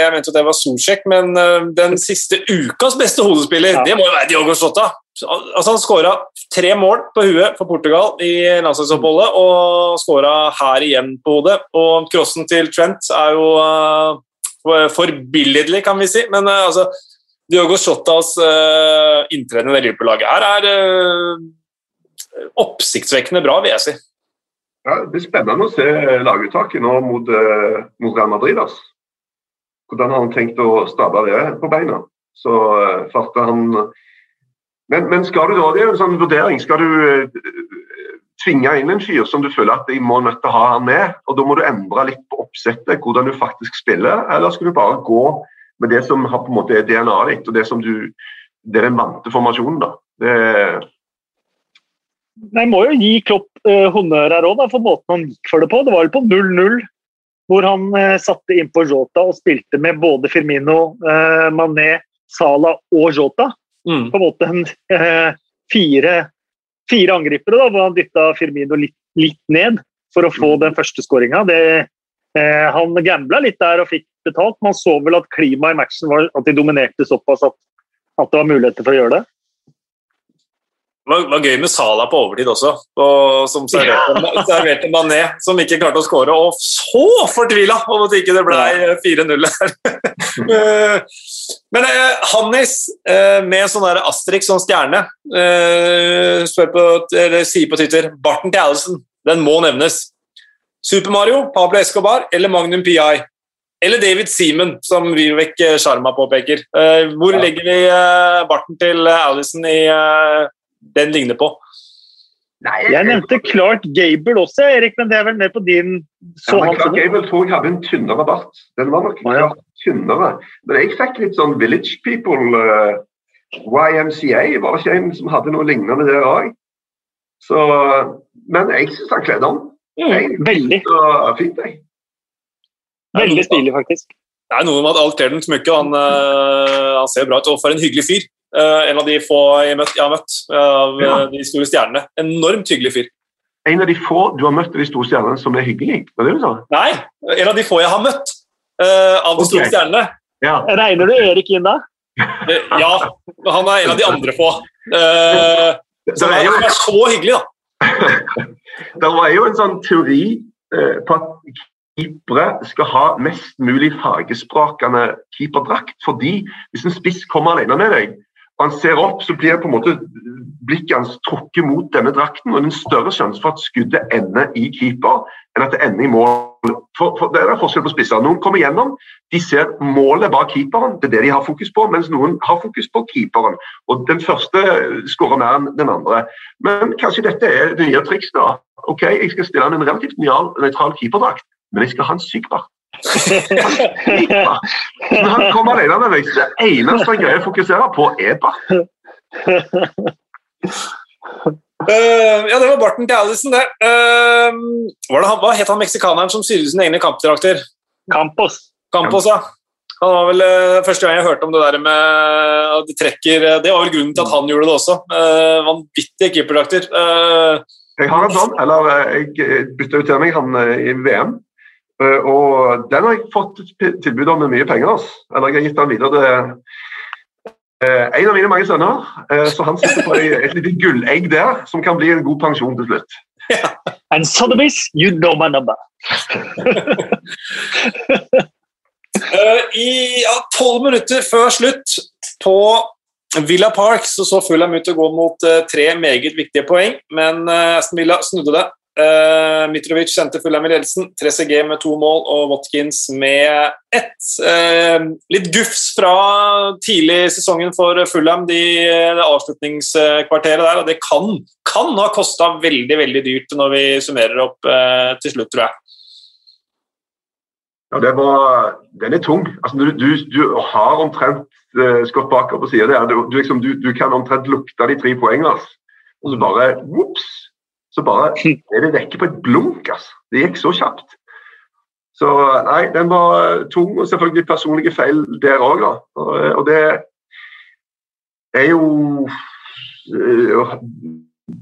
Jeg mente at det var Solsjek, men eh, den siste ukas beste hodespiller, ja. det må jo være Diogo Slotta. Altså, han skåra tre mål på huet for Portugal i landslagsoppholdet, og skåra her igjen på hodet. Og crossen til Trent er jo uh, forbilledlig, kan vi si. Men altså, Diogo Jotas uh, inntreden i Liverpool-laget her er uh, oppsiktsvekkende bra, vil jeg si. Ja, det blir spennende å se laguttaket nå mot, uh, mot Real Madrid. Altså. Hvordan har han tenkt å stable det på beina? Så uh, han men, men, skal du da, det er jo en sånn vurdering, skal du tvinge inn en fyr som du føler at de må nødt til å ha han med, og da må du endre litt på oppsettet, hvordan du faktisk spiller, eller skal du bare gå med det som har på en måte er DNA-et ditt, og det som du det er den vante formasjonen? da. Det, jeg må jo gi Klopp eh, honnør her òg, for måten han gikk for det på. Det var jo på 0-0, hvor han eh, satte inn på Jota og spilte med både Firmino, eh, Mané, Salah og Jota. Mm. På en måte en, fire, fire, angripere, da, hvor han dytta Firmino litt, litt, ned for å få mm. den første skåringa. Han gambla litt der og fikk betalt. Man så vel at klimaet i matchen var at de dominerte såpass at, at det var muligheter for å gjøre det. Det var, var, gøy med Sala på overtid også, og, som serverte, serverte Mané, som ikke klarte å skåre. Og så fortvila over at ikke det ble 4-0 her! [LAUGHS] Men eh, Hannis eh, med sånn der Asterix som stjerne eh, på, eller sier på Twitter Barten til Allison, den må nevnes. Super Mario, Pablo Escobar eller Magnum PI? Eller David Seaman, som Vivek Sharma påpeker. Eh, hvor ja. legger vi eh, barten til Alison i eh, den ligner på. Nei, jeg, jeg nevnte Clark Gable også, Erik, men det er vel mer på din så ja, Clark Gable tror jeg hadde en tynnere bart. Den var nok klart ja. tynnere. Men jeg fikk litt sånn Village People uh, YMCA var det ikke en som hadde noe lignende der òg. Men jeg syns han kledde om. Mm, veldig. Fint, jeg. Veldig stilig, faktisk. Det er noe med at alt kler den smykke. Han, uh, han ser bra ut. Og for en hyggelig fyr. Uh, en av de få jeg, møtt, jeg har møtt av ja. de store stjernene. Enormt hyggelig fyr. En av de få du har møtt av de store stjernene som er hyggelig? Var det du sa? Nei, en av de få jeg har møtt uh, av de okay. store stjernene. Ja. Regner du Erik inn da? Uh, ja, han er en av de andre få. som er, jo... er så hyggelig, da. [LAUGHS] det var jo en sånn teori på at keepere skal ha mest mulig fargesprakende keeperdrakt. fordi hvis en spiss kommer alene med deg, og han ser opp, så blir på en måte blikket hans trukket mot denne drakten. og det er en større sjanse for at skuddet ender i keeper enn at det ender i mål. For, for Det er forskjell på spisser. Noen kommer gjennom, de ser målet bak keeperen, det er det de har fokus på, mens noen har fokus på keeperen. Og Den første skårer mer enn den andre. Men kanskje dette er det nye triks. da. Ok, Jeg skal stille en relativt nøytral keeperdrakt, men jeg skal ha en syk bart. Når han kommer alene med meg, så det eneste han greier å fokusere på, er bare Uh, ja, det var barten til Alison, det. Uh, var det han, hva het han meksikaneren som sydde sine egne kampdrakter? Campos. Campos, ja. Han var vel uh, Første gang jeg hørte om det der med at de trekker Det var vel grunnen til at han gjorde det også. vanvittige keeperdrakter. jeg har en sånn, eller jeg bytta ut til meg han i VM. Og den har jeg fått tilbud om med mye penger. Altså. Eller jeg har gitt den videre til Eh, en av mine mange sønner, eh, så han sitter på et lite gullegg der, som kan bli en god pensjon til slutt. [LAUGHS] And Sotheby's, you know my number. uh, [LAUGHS] I tolv ja, minutter før slutt på Villa Park så så Fulham ut til å gå mot uh, tre meget viktige poeng, men uh, Aston Villa snudde det. Uh, Mitrovic sendte Fulham i ledelsen. 3CG med to mål og Watkins med ett. Uh, litt gufs fra tidlig i sesongen for Fulham, de, det avslutningskvarteret der. Og det kan, kan ha kosta veldig veldig dyrt når vi summerer opp uh, til slutt, tror jeg. Ja, var, Den er tung. Altså, du, du, du har omtrent Scott Baker på sida der. Du, liksom, du, kan omtrent lukte de tre poengene. Altså. Og så bare Ops! Så bare er det vekke på et blunk. altså. Det gikk så kjapt. Så nei, den var tung, og selvfølgelig personlige feil der òg, da. Og, og, det er jo uh,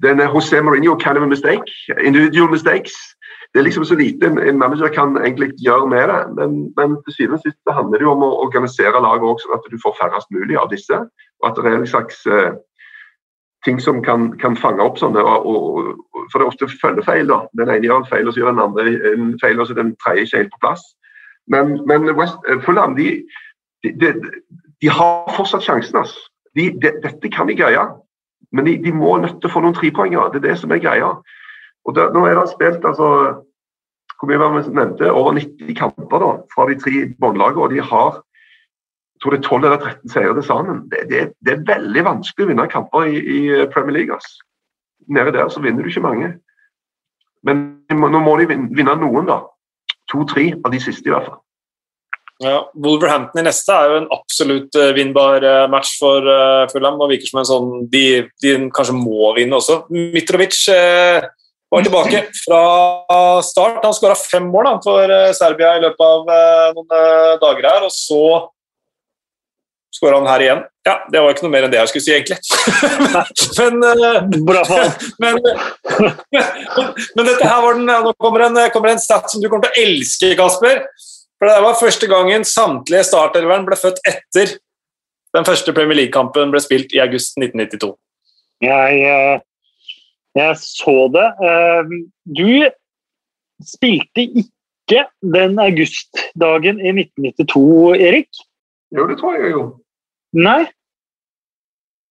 denne José Mourinho kind of a mistake. Individual mistakes. Det er liksom så lite en manager kan egentlig gjøre med det. Men, men til syvende og sist handler det jo om å organisere laget òg, sånn at du får færrest mulig av disse. Og at det er en slags uh, ting som kan, kan fange opp sånne. Og, og, for det er ofte følgefeil. da. Den ene gjør en feil, og så gjør den andre en feil, og så den tredje ikke helt på plass. Men, men West, eh, Fulham de, de, de, de, har fortsatt sjansen. Altså. De, dette kan de greie, men de, må nødt til å få noen trepoengere. Det er det som er greia. Og det, Nå er det spilt altså, hvor mye var det vi nevnte, over 90 kamper da, fra de tre båndlagene, og de har tror det er 12 eller 13 seire til sammen. Det, det, det, er veldig vanskelig å vinne kamper i, i Premier League. Ass. Nede der så vinner du ikke mange. Men nå må de vinne noen, da. To-tre av de siste, i hvert fall. Ja, Wolverhampton i neste er jo en absolutt uh, vinnbar uh, match for uh, Fulham. og virker som en sånn de, de, kanskje må vinne også. Mitrovic var tilbake fra start. Han skåra fem mål da, for Serbia i løpet av noen dager her. og så skåra han her igjen. Ja, Det var ikke noe mer enn det jeg skulle si, egentlig. [LAUGHS] men, uh, [LAUGHS] men, [LAUGHS] men, dette her var den, nå kommer en, kommer en stat som du kommer til å elske, Kasper. For Det var første gangen samtlige startelveren ble født etter den første Premier League-kampen ble spilt i august 1992. Jeg, eh, jeg så det. Eh, du spilte ikke den augustdagen i 1992, Erik? Jo, det tror jeg gjorde. Nei.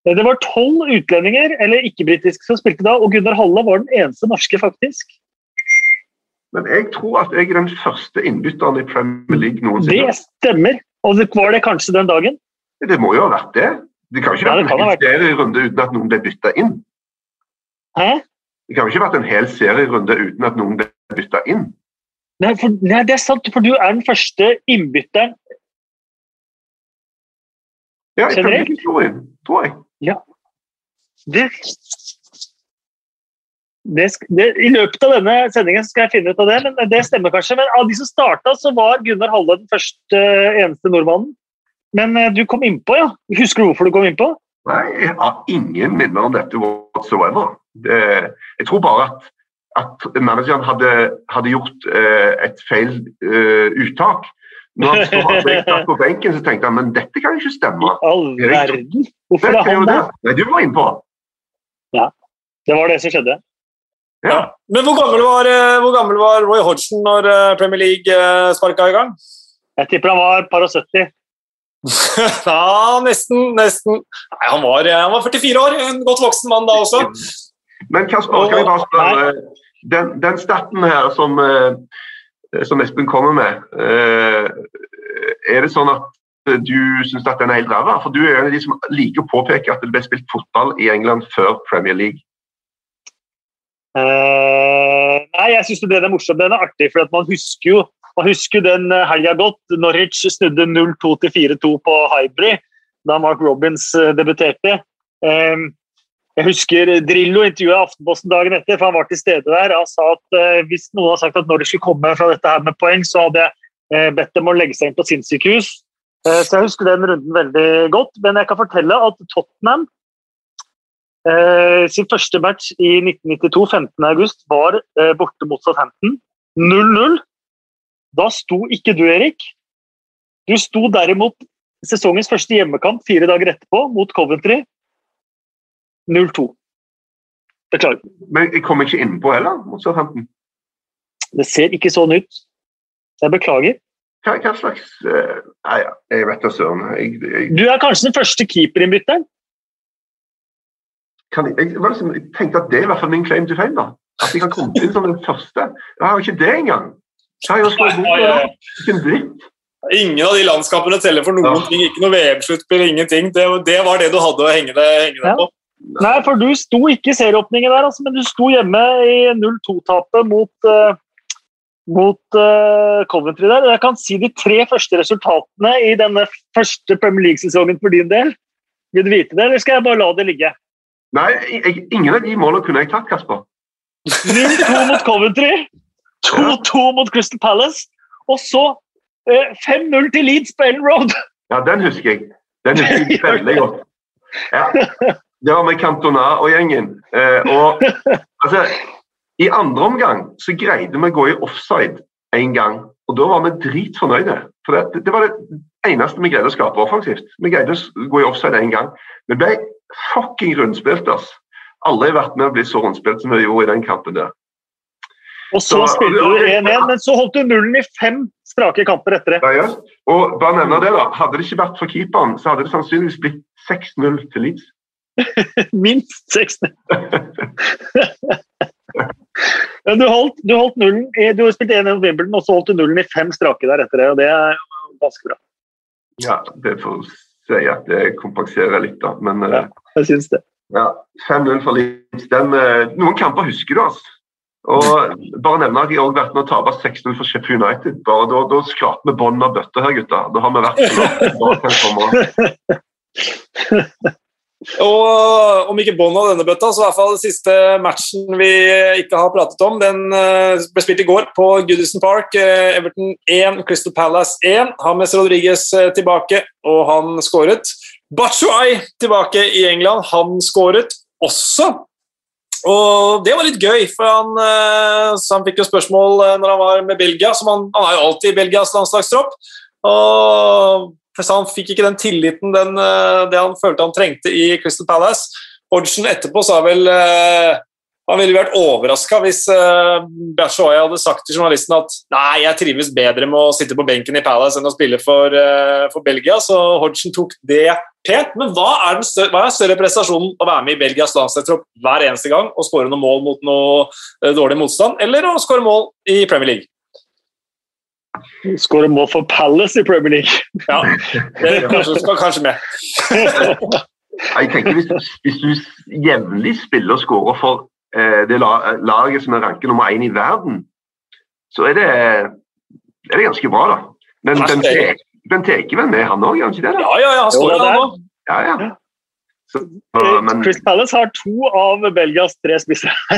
Det var tolv utlendinger, eller ikke-britiske, som spilte da, og Gunnar Halle var den eneste norske, faktisk. Men jeg tror at jeg er den første innbytteren i Premier League noensinne. Det stemmer. Og var det kanskje den dagen? Det må jo ha vært det. Det kan ikke ja, vært en hel serierunde uten at noen ble bytta inn. Hæ? Det kan jo ikke ha vært en hel serierunde uten at noen ble bytta inn. Nei, for, nei, det er sant, for du er den første innbytteren ja, jeg historien, tror jeg. Ja. Det, det, det, I løpet av denne sendingen skal jeg finne ut av det, men det stemmer kanskje. Men av de som starta, så var Gunnar Halle den første eneste nordmannen. Men eh, du kom innpå, ja. Husker du hvorfor du kom innpå? Nei, jeg har ingen minner om dette whatsoever. Det, jeg tror bare at, at manageren hadde, hadde gjort eh, et feil eh, uttak. Når han satt på benken, så tenkte han men dette kan ikke stemme. I all verden! Hvorfor er han der? Nei, du var innpå. Ja, det var det som skjedde. Ja. Men hvor gammel, var, eh, hvor gammel var Roy Hodgson når eh, Premier League eh, sparka i gang? Jeg tipper han var par og 70. [LAUGHS] ja, nesten. nesten. Nei, han var, han var 44 år. En godt voksen mann da også. Men Kasper, kan vi bare spørre den, den staten her som som Espen kommer med. Eh, er det sånn at du syns den er helt ræva? For du er en av de som liker å påpeke at det ble spilt fotball i England før Premier League. Uh, nei, jeg syns det er morsomt. Den er artig, for man husker jo man husker den eh, helga godt. Norwich snudde 0-2 til 4-2 på Hybrid da Mark Robins eh, debuterte. Um, jeg husker Drillo intervjuet Aftenposten dagen etter, for han var til stede der. Han sa at eh, hvis noen hadde sagt at når de skulle komme fra dette her med poeng, så hadde jeg eh, bedt dem å legge seg inn på sinnssykehus. Eh, så jeg husker den runden veldig godt. Men jeg kan fortelle at Tottenham sin første match i 1992, 15.8, var borte mot Southampton. 0-0. Da sto ikke du, Erik. Du sto derimot sesongens første hjemmekamp fire dager etterpå mot Coventry 0-2. Beklager. Men jeg kom ikke innpå heller mot Southampton. Det ser ikke sånn ut. Jeg beklager. Hva, hva slags uh, Nei, jeg vet da søren. Jeg, jeg, Du er kanskje den første keeperinnbytteren? kan, jeg, jeg, liksom, jeg tenkte at det er i hvert fall min claim to fame. da. At jeg kan komme inn som den første. Jeg har jo ikke det engang. Jeg har jo oi. Ikke en dritt. Ingen av de landskapene teller for noen Ja. ting. Ikke noe VM-sluttspill, ingenting. Det, det var det du hadde å henge deg, henge deg Ja. på. Nei, for du sto ikke i serieåpningen der, altså, men du sto hjemme i 0-2-tapet mot, uh, mot uh, Coventry der. Jeg kan si de tre første resultatene i denne første Premier League-sesongen for din del. Vil du vite det, eller skal jeg bare la det ligge? Nei, jeg, ingen av de målene kunne jeg tatt, Kasper. 0-2 mot Coventry, 2-2 mot Crystal Palace, og så uh, 5-0 til Leeds på Ellen Road. Ja, den husker jeg. Den husker jeg veldig godt. Ja. [LAUGHS] Det var med Cantona og gjengen. Eh, og [LAUGHS] altså, I andre omgang så greide vi å gå i offside én gang, og da var vi dritfornøyde. For det, det var det eneste vi greide å skape offensivt. Vi greide å gå i offside én gang. Vi ble fucking rundspilt. ass. Aldri vært med å bli så rundspilt som vi gjorde i den kampen der. Og så Så- spilte du 1-1, men så holdt du nullen i fem strake kamper etter det. Ja, ja. Og bare nevne det da, Hadde det ikke vært for keeperen, så hadde det sannsynligvis blitt 6-0 til Leeds. [LAUGHS] Minst 6-0. Men du holdt, du holdt nullen i, Du spilte 1-1 mot Wimbledon, og så holdt du nullen i fem strake der etter det. og Det er ganske bra. Ja, det får si at det kompenserer litt, da. Men eh, Ja. Jeg syns det. ja, 5-0 for Leeds. Eh, noen kamper husker du, altså. Og bare nevne at jeg har også vært med å tape 6-0 for Sheffield United. Bare Da, da skraper vi bånd av bøtta her, gutta. Da har vi vært [LAUGHS] så langt [LAUGHS] Og om ikke bånn av denne bøtta, så i hvert fall den siste matchen vi ikke har pratet om, den eh, ble spilt i går på Goodison Park. Eh, Everton 1, Crystal Palace 1. James Rodriguez eh, tilbake, og han skåret. Batshuay tilbake i England, han skåret også. Og det var litt gøy, for han, han fikk jo spørsmål når han var med Belgia. Han, han er jo alltid i Belgias landslagstropp. Og han fikk ikke den tilliten den, eh, det han følte han trengte i Crystal Palace. Hodgson etterpå sa vel eh, Han ville vært overraska hvis uh, hadde sagt til journalisten at nei, jeg trives bedre med å sitte på benken i Palace enn å spille for, eh, for Belgia, så Hodgson tok det pent. Men hva er den større, hva er større prestasjonen å være med i Belgias landslagstropp hver eneste gang og skåre noen mål mot noe eh, dårlig motstand, eller å skåre mål i Premier League? Skårer mål for Palace i Premier League. Ja, det kanskje, skal kanskje med. Jeg tenker Hvis, hvis du jevnlig spiller og skårer for eh, det laget som er ranket nummer én i verden, så er det, er det ganske bra, da. Men Bent Ekeven er vel med, han òg, er han ikke det? da? Ja, ja, ja, han skårer er- han òg. Ja, ja. Så, Eh, men Chris Palace har to av Belgias tre spisser. [LAUGHS]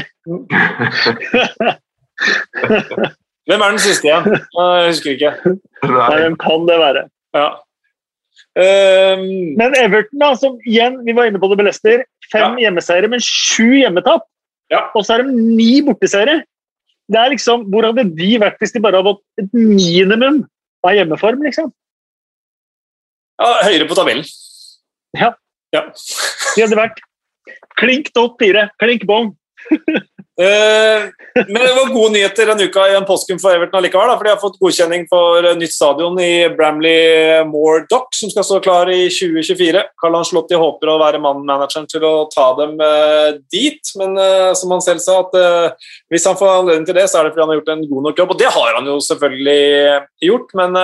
Hvem er den siste igjen? Jeg husker ikke. nei, Hvem kan det være? Ja. Um, Men Everton, da, som igjen, vi var inne på det med Leicester. Fem hjemmeseiere, men sju hjemmetap. Ja. Og så er det ni borteseiere. Det er liksom, Hvor hadde de vært hvis de bare hadde hatt et minimum av hjemmeform? liksom? ja, høyere på tabellen. Ja. Ja. De hadde vært klink dott fire, klink bong. [LAUGHS] Eh, men det var gode nyheter denne uka i en påsken for Everton allikevel. Da, for de har fått godkjenning for eh, nytt stadion i Bramley Moor Dock, som skal stå klar i 2024. Carl Anslotti håper å være mannen-manageren til å ta dem eh, dit. Men som han selv sa, at hvis han får anledning til det, så er det fordi han har gjort en god nok jobb. Og det har han jo selvfølgelig gjort, men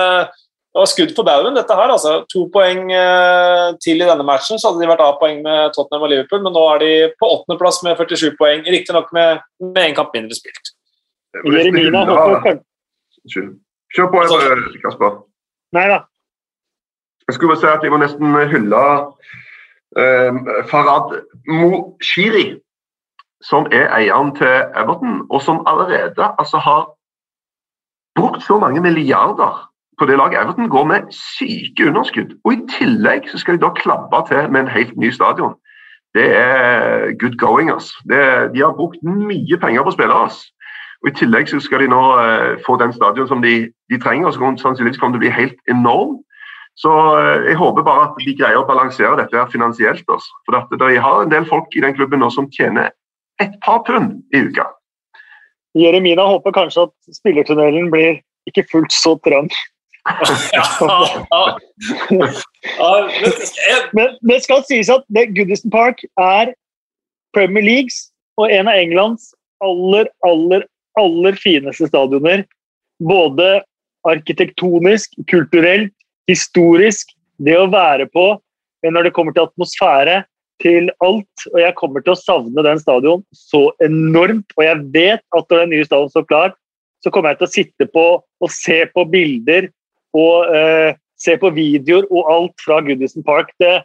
det var skudd for baugen, dette her. altså. To poeng eh, til i denne matchen, så hadde de vært av poeng med Tottenham og Liverpool, men nå er de på åttendeplass med 47 poeng, riktignok med, med én kamp mindre spilt. Jeremina. Kjør på, eh, Kasper. Nei da. Jeg skulle bare si at jeg må nesten hylle eh, Farad Moshiri, som er eieren til Everton, og som allerede altså, har brukt så mange milliarder på det laget. Everton går med syke underskudd. Og i tillegg så skal de da klabbe til med en helt ny stadion. Det er good going. ass. Det, de har brukt mye penger på spillere. ass. Og I tillegg så skal de nå eh, få den stadion som de, de trenger, og så kommer sannsynligvis kommer det å bli helt enorm. Så eh, jeg håper bare at de greier å balansere dette her finansielt. Ass. For at de har en del folk i den klubben nå som tjener et par pund i uka. Jeremina håper kanskje at spillertunnelen blir ikke fullt så trang. [LAUGHS] men det skal sies at Goodison Park er Premier Leagues og en av Englands aller, aller, aller fineste stadioner. Både arkitektonisk, kulturelt, historisk. Det å være på når det kommer til atmosfære, til alt. Og jeg kommer til å savne den stadion så enormt. Og jeg vet at når den nye stadion står klar, så kommer jeg til å sitte på og se på bilder og eh, se på videoer og alt fra Goodison Park. Det,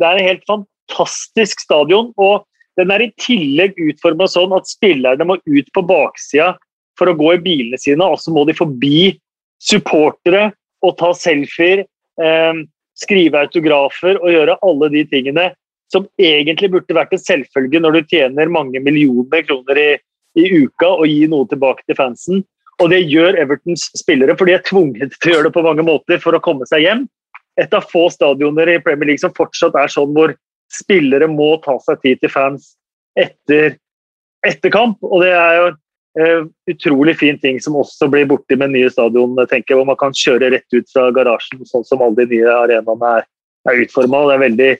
det er en helt fantastisk stadion. og den er i tillegg utforma sånn at spillerne må ut på baksida for å gå i bilene sine, og så må de forbi supportere og ta selfier, eh, skrive autografer og gjøre alle de tingene som egentlig burde vært en selvfølge når du tjener mange millioner kroner i, i uka og gir noe tilbake til fansen. Og det gjør Evertons spillere, for de er tvunget til å gjøre det på mange måter for å komme seg hjem. Et av få stadioner i Premier League som fortsatt er sånn hvor spillere må ta seg tid til fans etter, etter kamp. Og det er jo eh, utrolig fin ting som også blir borti med nye stadion, tenker jeg, hvor man kan kjøre rett ut fra garasjen, sånn som alle de nye arenaene er, er utforma. Det er veldig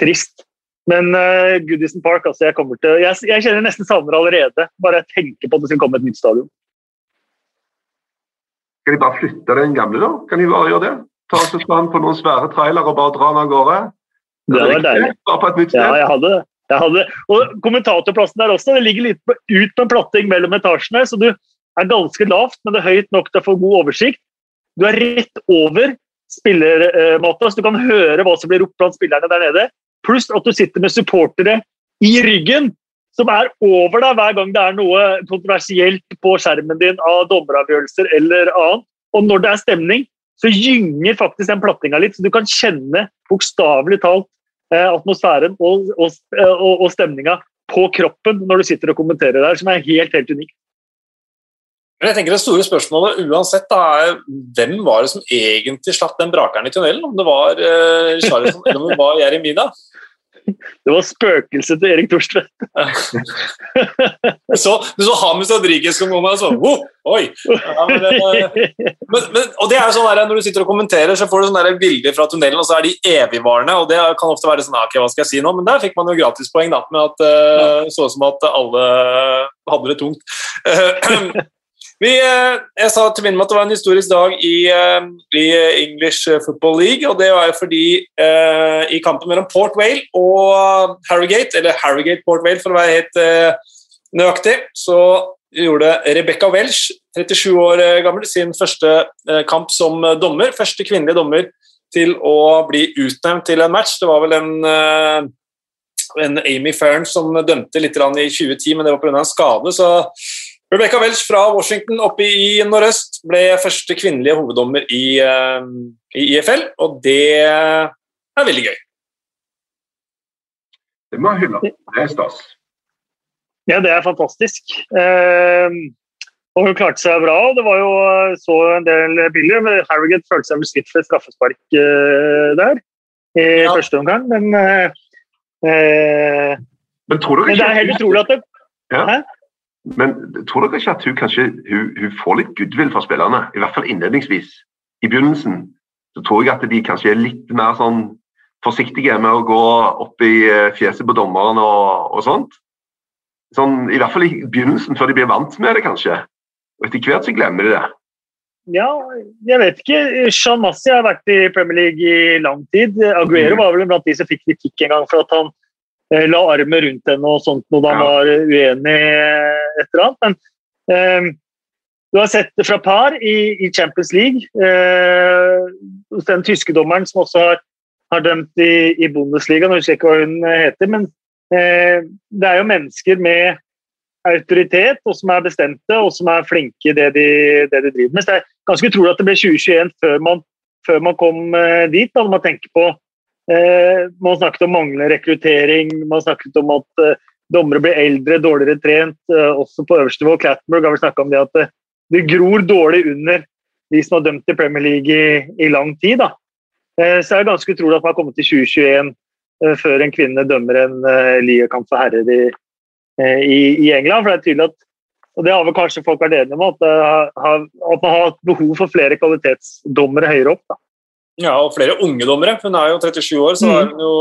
trist. Men uh, Goodison Park, altså jeg til Jeg, jeg kjenner nesten savner allerede. Bare jeg tenker på at det skal komme et nytt stadion. Skal de bare flytte den gamle, da? Kan de bare gjøre det? Ta oss stand på noen svære trailere og bare dra den av gårde? Det vært deilig. Bare på et nytt Ja, jeg hadde det. Jeg hadde, og kommentatorplassen der også, det ligger litt ut på en platting mellom etasjene, så du er ganske lavt, men det er høyt nok til å få god oversikt. Du er rett over spillermatta, så du kan høre hva som blir ropt blant spillerne der nede. Pluss at du sitter med supportere i ryggen, som er over deg hver gang det er noe kontroversielt på skjermen din av dommeravgjørelser eller annet. Og når det er stemning, så gynger faktisk den plattinga litt, så du kan kjenne bokstavelig talt eh, atmosfæren og, og, og, og stemninga på kroppen når du sitter og kommenterer der, som er helt, helt unikt. Men jeg tenker Det store spørsmålet uansett da, er hvem var det som egentlig slapp den brakeren i tunnelen? Om det var eh, Charleston eller om det var Jeremina? Det var spøkelset til Erik Thorstvedt. Du så, så Hamus Rodriguez komme om og sånn Oi! Ja, men, eh, men, men, og det er jo sånn der, Når du sitter og kommenterer, så får du sånne bilder fra tunnelen, og så er de evigvarende. og Det kan ofte være sånn ok, hva skal jeg si nå? Men der fikk man jo gratispoeng da, med at uh, så ut som at alle hadde det tungt. [CLEARS THROAT] Eh, vi, eh, jeg sa til min måte at det var en historisk dag i, eh, i English Football League. og Det var jo fordi eh, i kampen mellom Port Vale og Harrogate, eller Harrogate Port Vale for å være helt eh, nøyaktig, så gjorde Rebecca Welsh, 37 år eh, gammel, sin første eh, kamp som dommer. Første kvinnelige dommer til å bli utnevnt til en match. Det var vel en, eh, en Amy Farron som dømte litt i 2010, men det var pga. en skade. så Rebecca Welch fra Washington oppe i nordøst ble første kvinnelige hoveddommer i, eh, i IFL, og det er veldig gøy. Det må jeg hylle. Det er stas. Ja, det er fantastisk. Eh, og hun klarte seg bra. og Det var jo så en del bilder. men Harrogate følte seg vel skutt for et straffespark eh, der i Ja. første omgang, men eh, eh, Men tror du ikke, det er helt utrolig at det Ja. Men tror dere ikke at hun kanskje hun, hun får litt goodwill fra spillerne? I hvert fall innledningsvis. I begynnelsen så tror jeg at de kanskje er litt mer sånn forsiktige med å gå opp i eh, fjeset på dommeren og, og sånt. Sånn, I hvert fall i begynnelsen, før de blir vant med det, kanskje. Og etter hvert så glemmer de det. Ja, jeg vet ikke. Sean Massi har vært i Premier League i lang tid. Aguero Mm. var vel blant de som fikk kritikk en gang for at han la armen rundt henne og sånt når han Ja. var uenig eh, et eller annet. Men eh, Du har sett det fra par i, i Champions League. Eh, den tyske dommeren som også har, har dømt i, i Bundesliga. Nå husker jeg ikke hva hun heter, men eh, det er jo mennesker med autoritet, og som er bestemte og som er flinke i det de, det de driver med. Så det er ganske utrolig at det ble 2021 før man, før man kom eh, dit. Da, når man tenker på eh, Man snakket om manglende rekruttering, man snakket om at eh, dommere blir eldre, dårligere trent. Eh, også på øverste nivå. Clattenburg har vel snakka om det at det gror dårlig under de som har dømt i Premier League i, i lang tid. Da. Eh, så er det ganske utrolig at man har kommet til 2021 eh, før en kvinne dømmer en uh, ligakamp for herrer i, i, i, England. For det er tydelig at og det har vel kanskje folk vært enige om, at, at, man har hatt behov for flere kvalitetsdommere høyere opp. Da. Ja, og flere unge dommere. Hun er jo 37 år, så mm. er hun jo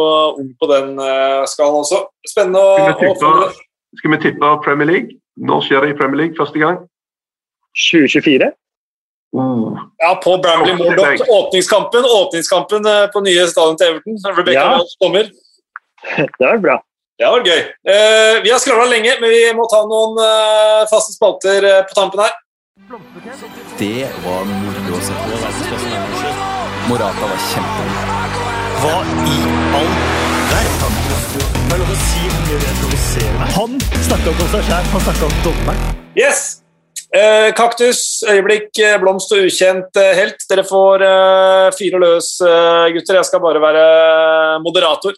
ung på den uh, skalaen også. Spennende å få det. Skal vi tippe Premier League? Når skjer det i Premier League første gang? 2024? Mm. Ja, på Bramley Moordock. Åpningskampen, åpningskampen eh, på nye stadion til Everton. Rebecca ja. Walsh kommer. [LAUGHS] Det var bra. Det var gøy. Uh, vi har skravla lenge, men vi må ta noen uh, faste spalter uh, på tampen her. Det var moro å se på. Morata var kjempegod. Hva i all verden? Han snakka om seg sjæl, han snakka om dommeren. Yes! Eh, kaktus, øyeblikk, eh, blomst og ukjent eh, helt. Dere får eh, fire løs, eh, gutter. Jeg skal bare være moderator.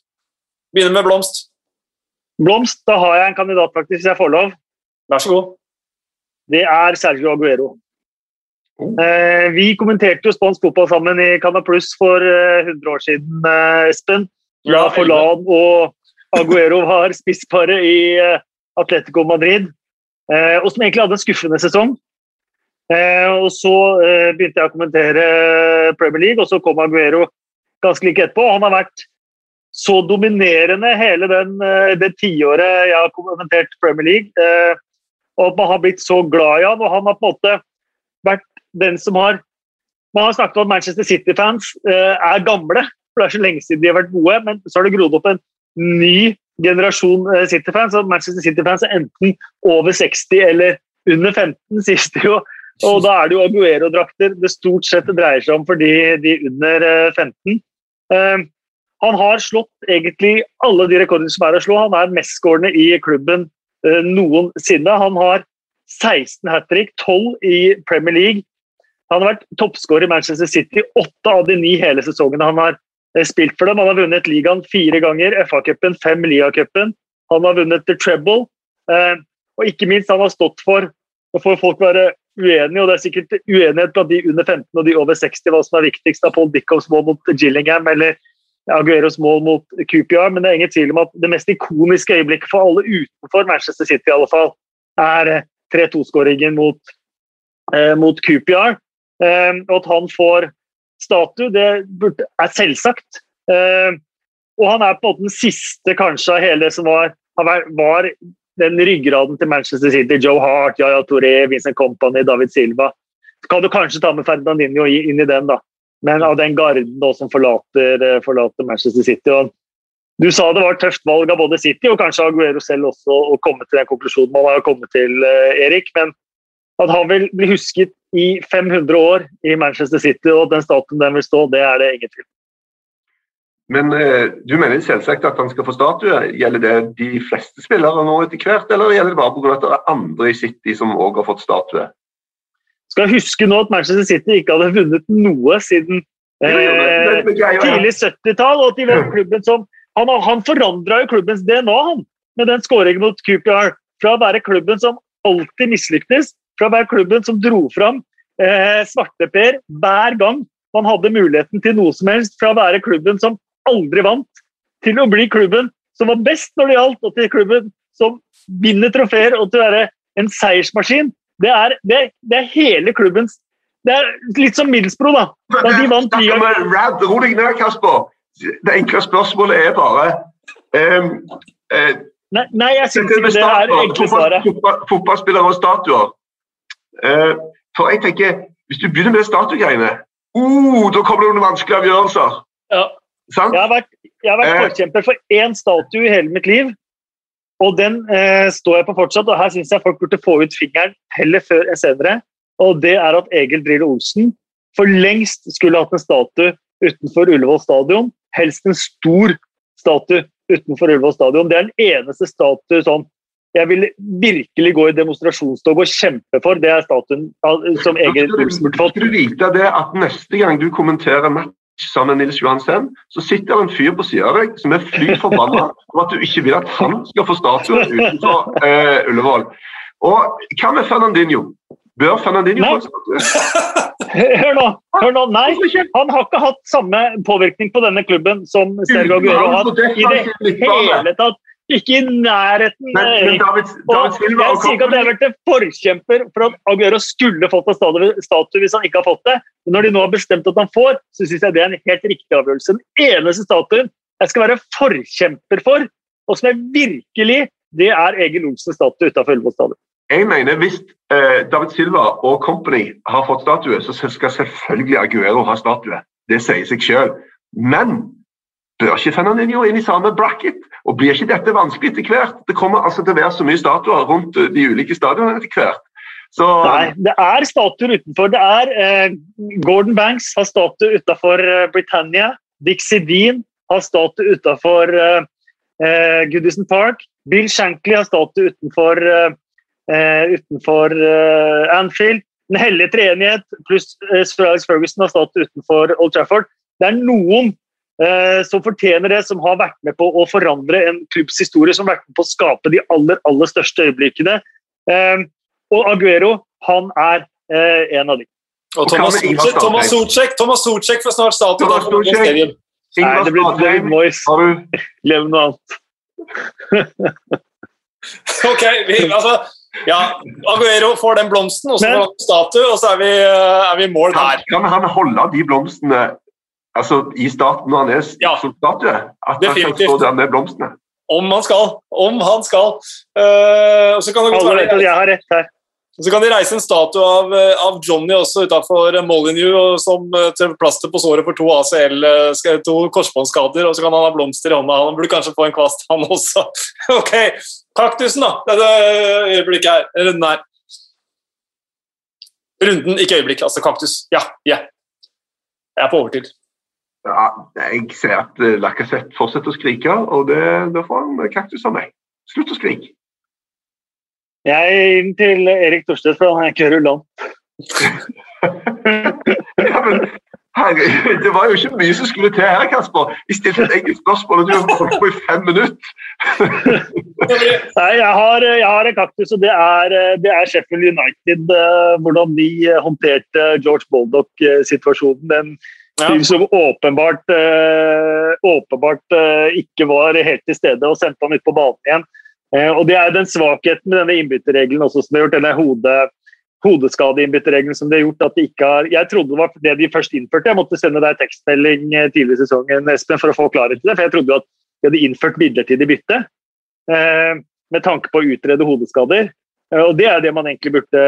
Begynner med blomst. Blomst, da har jeg en kandidat, faktisk, hvis jeg får lov. Vær så god. Det er Sergio Aguero. Oh. Eh, vi kommenterte jo spansk fotball sammen i Canal Pluss for 100 år siden, Espen. Da Forlan og Aguero var spissparet i Atletico Madrid. Eh, og som egentlig hadde en skuffende sesong. Eh, og Så eh, begynte jeg å kommentere Premier League, og så kom Aguero ganske like etterpå. Han har vært så dominerende hele den, det tiåret jeg har kommentert Premier League. og man har blitt så glad i han, og han har på en måte vært den som har Man har snakket om at Manchester City-fans er gamle, for det er så lenge siden de har vært gode, men så har det grodd opp en ny generasjon eh, City-fans. og Manchester City-fans er enten over 60 eller under 15, [LAUGHS] sies det jo. Og da er det jo Aguero-drakter det stort sett dreier seg om for de, de under 15. Uh, eh, eh, han har slått egentlig alle de rekordene som er å slå. Han er mestskårende i klubben noensinne. Han har 16 hat trick, 12 i Premier League. Han har vært toppskårer i Manchester City åtte av de ni hele sesongene han har Eh, spilt for dem. Han har vunnet ligaen fire ganger, FA-cupen, fem Lia-cupen. Han har vunnet The Treble. Eh, og ikke minst, han har stått for Nå får folk være uenige, og det er sikkert uenighet blant de under 15 og de over 60 hva som er viktigst av Paul Dickows mål mot Gillingham eller Agueros mål mot QPR, men det er ingen tvil om at det mest ikoniske øyeblikket for alle utenfor Manchester City i alle fall, er 3-2-skåringen eh, mot, eh, mot QPR. Eh, og at han får statue, det er selvsagt. Eh, og han er på en måte den siste kanskje av hele det som var, var den ryggraden til Manchester City. Joe Hart, Yaya Toré, Vincent Company, David Silva. Så kan du kanskje ta med Ferdinandinho inn i den, da. Men av den garden da, som forlater, eh, forlater Manchester City. Og du sa det var et tøft valg av både City og kanskje Aguero selv også å komme til den konklusjonen man har kommet til, eh, Erik. Men at han vil bli husket i 500 år i Manchester City, og den statuen den vil stå, det er det ingen tvil Men eh, du mener selvsagt at han skal få statue. Gjelder det de fleste spillere nå etter hvert, eller gjelder det bare pga. at det er andre i City som òg har fått statue? Skal huske nå at Manchester City ikke hadde vunnet noe siden eh, tidlig 70-tall. og at de var [LAUGHS] klubben som Han, han forandra jo klubbens DNA han, med den skåringen mot QPR. Fra å være klubben som alltid mislyktes, fra hver klubben som dro fram eh, Svarteper hver gang man hadde muligheten til noe som helst. Fra å være klubben som aldri vant, til å bli klubben som var best når det gjaldt, og til klubben som vinner trofeer, og til å være en seiersmaskin. Det er, det, det er hele klubbens Det er litt som middelsbro da. da de vant Ro deg ned, Kasper. Det enkle spørsmålet er bare um, uh, nei, nei, jeg syns ikke det er enkle svaret. Fotballspillere og statuer. Eh, for jeg tenker, Hvis du begynner med det statuegreiene, uh, da kommer det noen vanskelige avgjørelser. Ja. Jeg har vært, jeg har vært eh. forkjemper for én statue i hele mitt liv. Og den eh, står jeg på fortsatt, og her syns jeg folk burde få ut fingeren heller før enn senere. og det er at Egil Drillo Olsen for lengst skulle hatt en statue utenfor Ullevål stadion. Helst en stor statue utenfor Ullevål stadion. Det er den eneste statue sånn jeg vil virkelig gå i demonstrasjonstog og kjempe for. Det er statuen som Olsen burde fått. Skal du vite det at neste gang du kommenterer match sammen med Nils Johansen, så sitter det en fyr på siden av deg som er fly forbanna over at du ikke vil at han skal få statuen utenfor eh, Ullevål. Og hva med Fernandinho? Bør Fernandinho få statue? [LAUGHS] Hør nå! hør nå, Nei, han har ikke hatt samme påvirkning på denne klubben som Sergio Aguero har hatt i det hele tatt. Ikke i nærheten. Men, men. David, David Silva jeg sier ikke at jeg har vært en forkjemper for at Aguero skulle fått en statue hvis han ikke har fått det, men når de nå har bestemt at han får, så syns jeg det er en helt riktig avgjørelse. Den eneste statuen jeg skal være forkjemper for, og som jeg virkelig Det er Egil Olsens statue utenfor Ullevål stadion. Jeg mener Hvis eh, David Silva og company har fått statue, så skal selvfølgelig Aguero ha statue. Det sier seg selv. Men bør ikke Fernandinho inn i samme bracket? Og blir ikke dette vanskelig etter hvert? Det kommer altså til å være så mye statuer rundt eh, de ulike stadionene etter hvert. Så Nei, det er statuer utenfor. Det er eh, Gordon Banks har statue utenfor eh, Britannia. Dixie Dean har statue utenfor eh, eh, Goodison Park. Bill Shankly har statue utenfor, eh, utenfor Anfield. Den hellige treenighet pluss eh, Sir Alex Ferguson har statue utenfor Old Trafford. Det er noen som fortjener det, som har vært med på å forandre en klubbs historie, som har vært med på å skape de aller, aller største øyeblikkene. Eh, og Aguero, han er eh, en av de. Og Thomas Thomas? Socek, Thomas Socek får snart stadion. Nei, det blir David Moyes. [LAUGHS] Lev noe annet. [LAUGHS] Ok, vi, altså Ja, Aguero får den blomsten, og så får han statue, og så er vi, eh, er vi i mål der. kan han holde de blomstene altså, i staten når han er Ja. soldat? At han kan stå der med blomstene? Om han skal. Om han skal. Uh, og så kan det godt være at jeg har rett her. Så kan de reise en statue av, eh, av Johnny også utenfor Molyneux som eh, til plaster på såret for to ACL, eh, to korsbåndskader, og så kan han ha blomster i hånda. Han burde kanskje få en kvast, han også. [LAUGHS] Ok, kaktusen da, dette øyeblikket her, runden her. Runden, ikke øyeblikk, altså kaktus. Ja, ja. Jeg er på overtid. Ja, jeg ser at uh, Lacassette fortsetter å skrike, og det, da får han kaktus av meg. Slutt å skrike. Jeg gir den til Erik Thorstvedt, for han er ikke rullant. [LAUGHS] Ja, men herregud, det var jo ikke mye som skulle til her, Kasper. Jeg stilte et enkelt spørsmål, og du har holdt på i fem minutter. [LAUGHS] Nei, jeg har, jeg har en kaktus, og det er, det er Sheffield United. eh, Hvordan de eh, håndterte George Boldock-situasjonen. Den Ja. som åpenbart, eh, åpenbart eh, ikke var helt til stede, og sendte han ut på banen igjen. Eh, og Det er den svakheten med denne innbytterregelen også som har gjort denne hode, hodeskadeinnbytterregelen som det har gjort at de ikke har Jeg trodde det var det de først innførte. Jeg måtte sende deg tekstmelding tidlig i sesongen Espen, for å få klarhet i det. For jeg trodde at de hadde innført midlertidig bytte eh, med tanke på å utrede hodeskader. Og det er det man egentlig burde,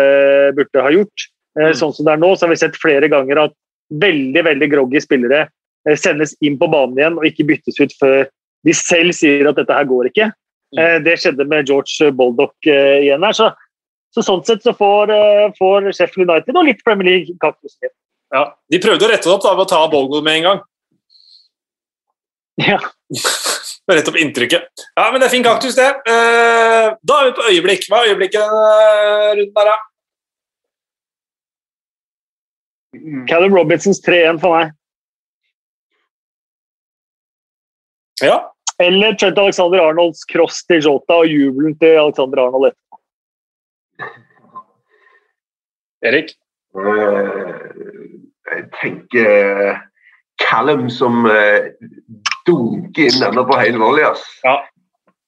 burde ha gjort. Mm. Sånn som det er nå, så har vi sett flere ganger at veldig veldig groggy spillere eh, sendes inn på banen igjen og ikke byttes ut før de selv sier at dette her går ikke. Eh, Det skjedde med George Baldock eh, igjen her. Så, så sånn sett så får, får Sheffield United og litt Premier League kaktusen igjen. Ja. De prøvde å rette det opp da, ved å ta Bogle med en gang. Ja. [LAUGHS] Rett opp inntrykket. Ja, men det er fin kaktus, det. Da er vi på øyeblikk. Hva er øyeblikket runden her, da? Callum Robinsons 3-1 for meg. Ja. Eller Trent Alexander Arnolds cross til Jota og jubelen til Alexander Arnold etterpå. Erik? Eh, jeg tenker Callum som eh, dunker inn denne på hele volley. ass. Ja.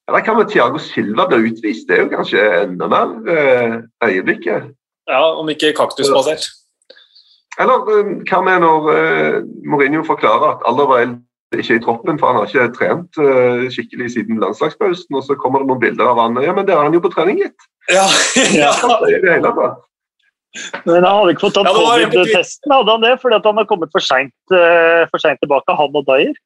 Eller kan med Thiago Silva blir utvist? Det er jo kanskje enda mer eh, øyeblikket. Ja, om ikke kaktusbasert. Eller eh, hva med når eh, Mourinho forklarer at Alderweil ikke er i troppen, for han har ikke trent eh, skikkelig siden landslagspausen, og så kommer det noen bilder av han. Ja, men det er han jo på trening, gitt. Ja, ja. [LAUGHS] Det er det hele tatt. Men han hadde ikke fått tatt covid-testen, hadde han det? Fordi at han har kommet for seint sent tilbake, han og Dyer.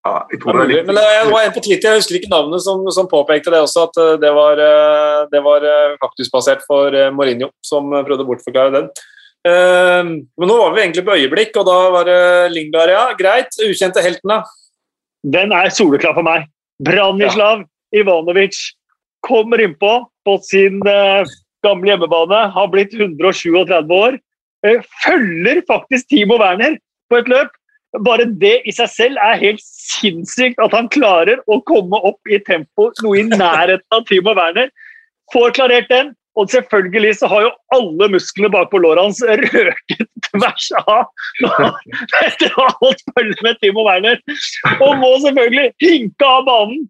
Ja, jeg tror det er litt Men det var en på Twitter, jeg husker ikke navnet, som, som påpekte det også, at eh, det var, eh, det var eh, kaktusbasert for eh, Mourinho, som eh, prøvde å bortforklare den. Eh, Men nå var vi egentlig på øyeblikk, og da var det Lingard, ja. Greit. Ukjente helten, da. Den er soleklar for meg. Branislav Ivanovic kommer innpå på sin eh, gamle hjemmebane, har blitt 137 år. eh, følger faktisk Timo Werner på et løp. Bare det i seg selv er helt sinnssykt at han klarer å komme opp i tempo noe i nærheten av Timo Werner. Får klarert den, og selvfølgelig så har jo alle musklene bakpå låret hans røket tvers av etter å ha holdt følge med Timo Werner. Og må selvfølgelig hinke av banen.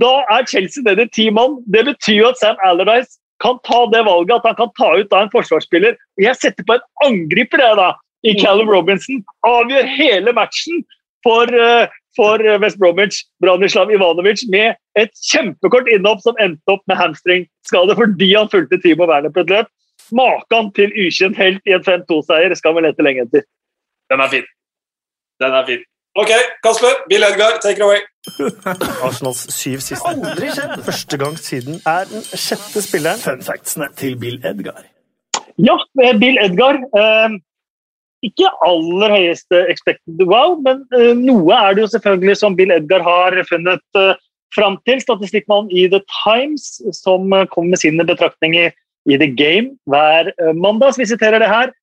Da er Chelsea nede i ti mann. Det betyr jo at Sam Allardyce kan ta det valget at han kan ta ut da en forsvarsspiller. Jeg setter på en angriper jeg da, i Callum Robinson. Avgjør hele matchen for, eh, for West Bromwich, Branislav Ivanovic, med et kjempekort innhopp som endte opp med hamstringskade fordi han fulgte Timo Werner på et løp. Maken til ukjent helt i en 5-2-seier skal vi lete lenge etter. Den er fin. Den er fin. Ok, Kasper. Bill Edgar, take it away. Arsenals syv siste. Aldri skjedd! Første gang siden er den sjette spilleren. Fun factsene til Bill Edgar. Ja, eh, Bill Edgar. Eh, ikke aller høyeste expected wow, men eh, noe er det jo selvfølgelig som Bill Edgar har funnet uh, fram til. Statistikkmannen i The Times, som eh, kommer med sine betraktninger i The Game hver mandag. Vi siterer det her.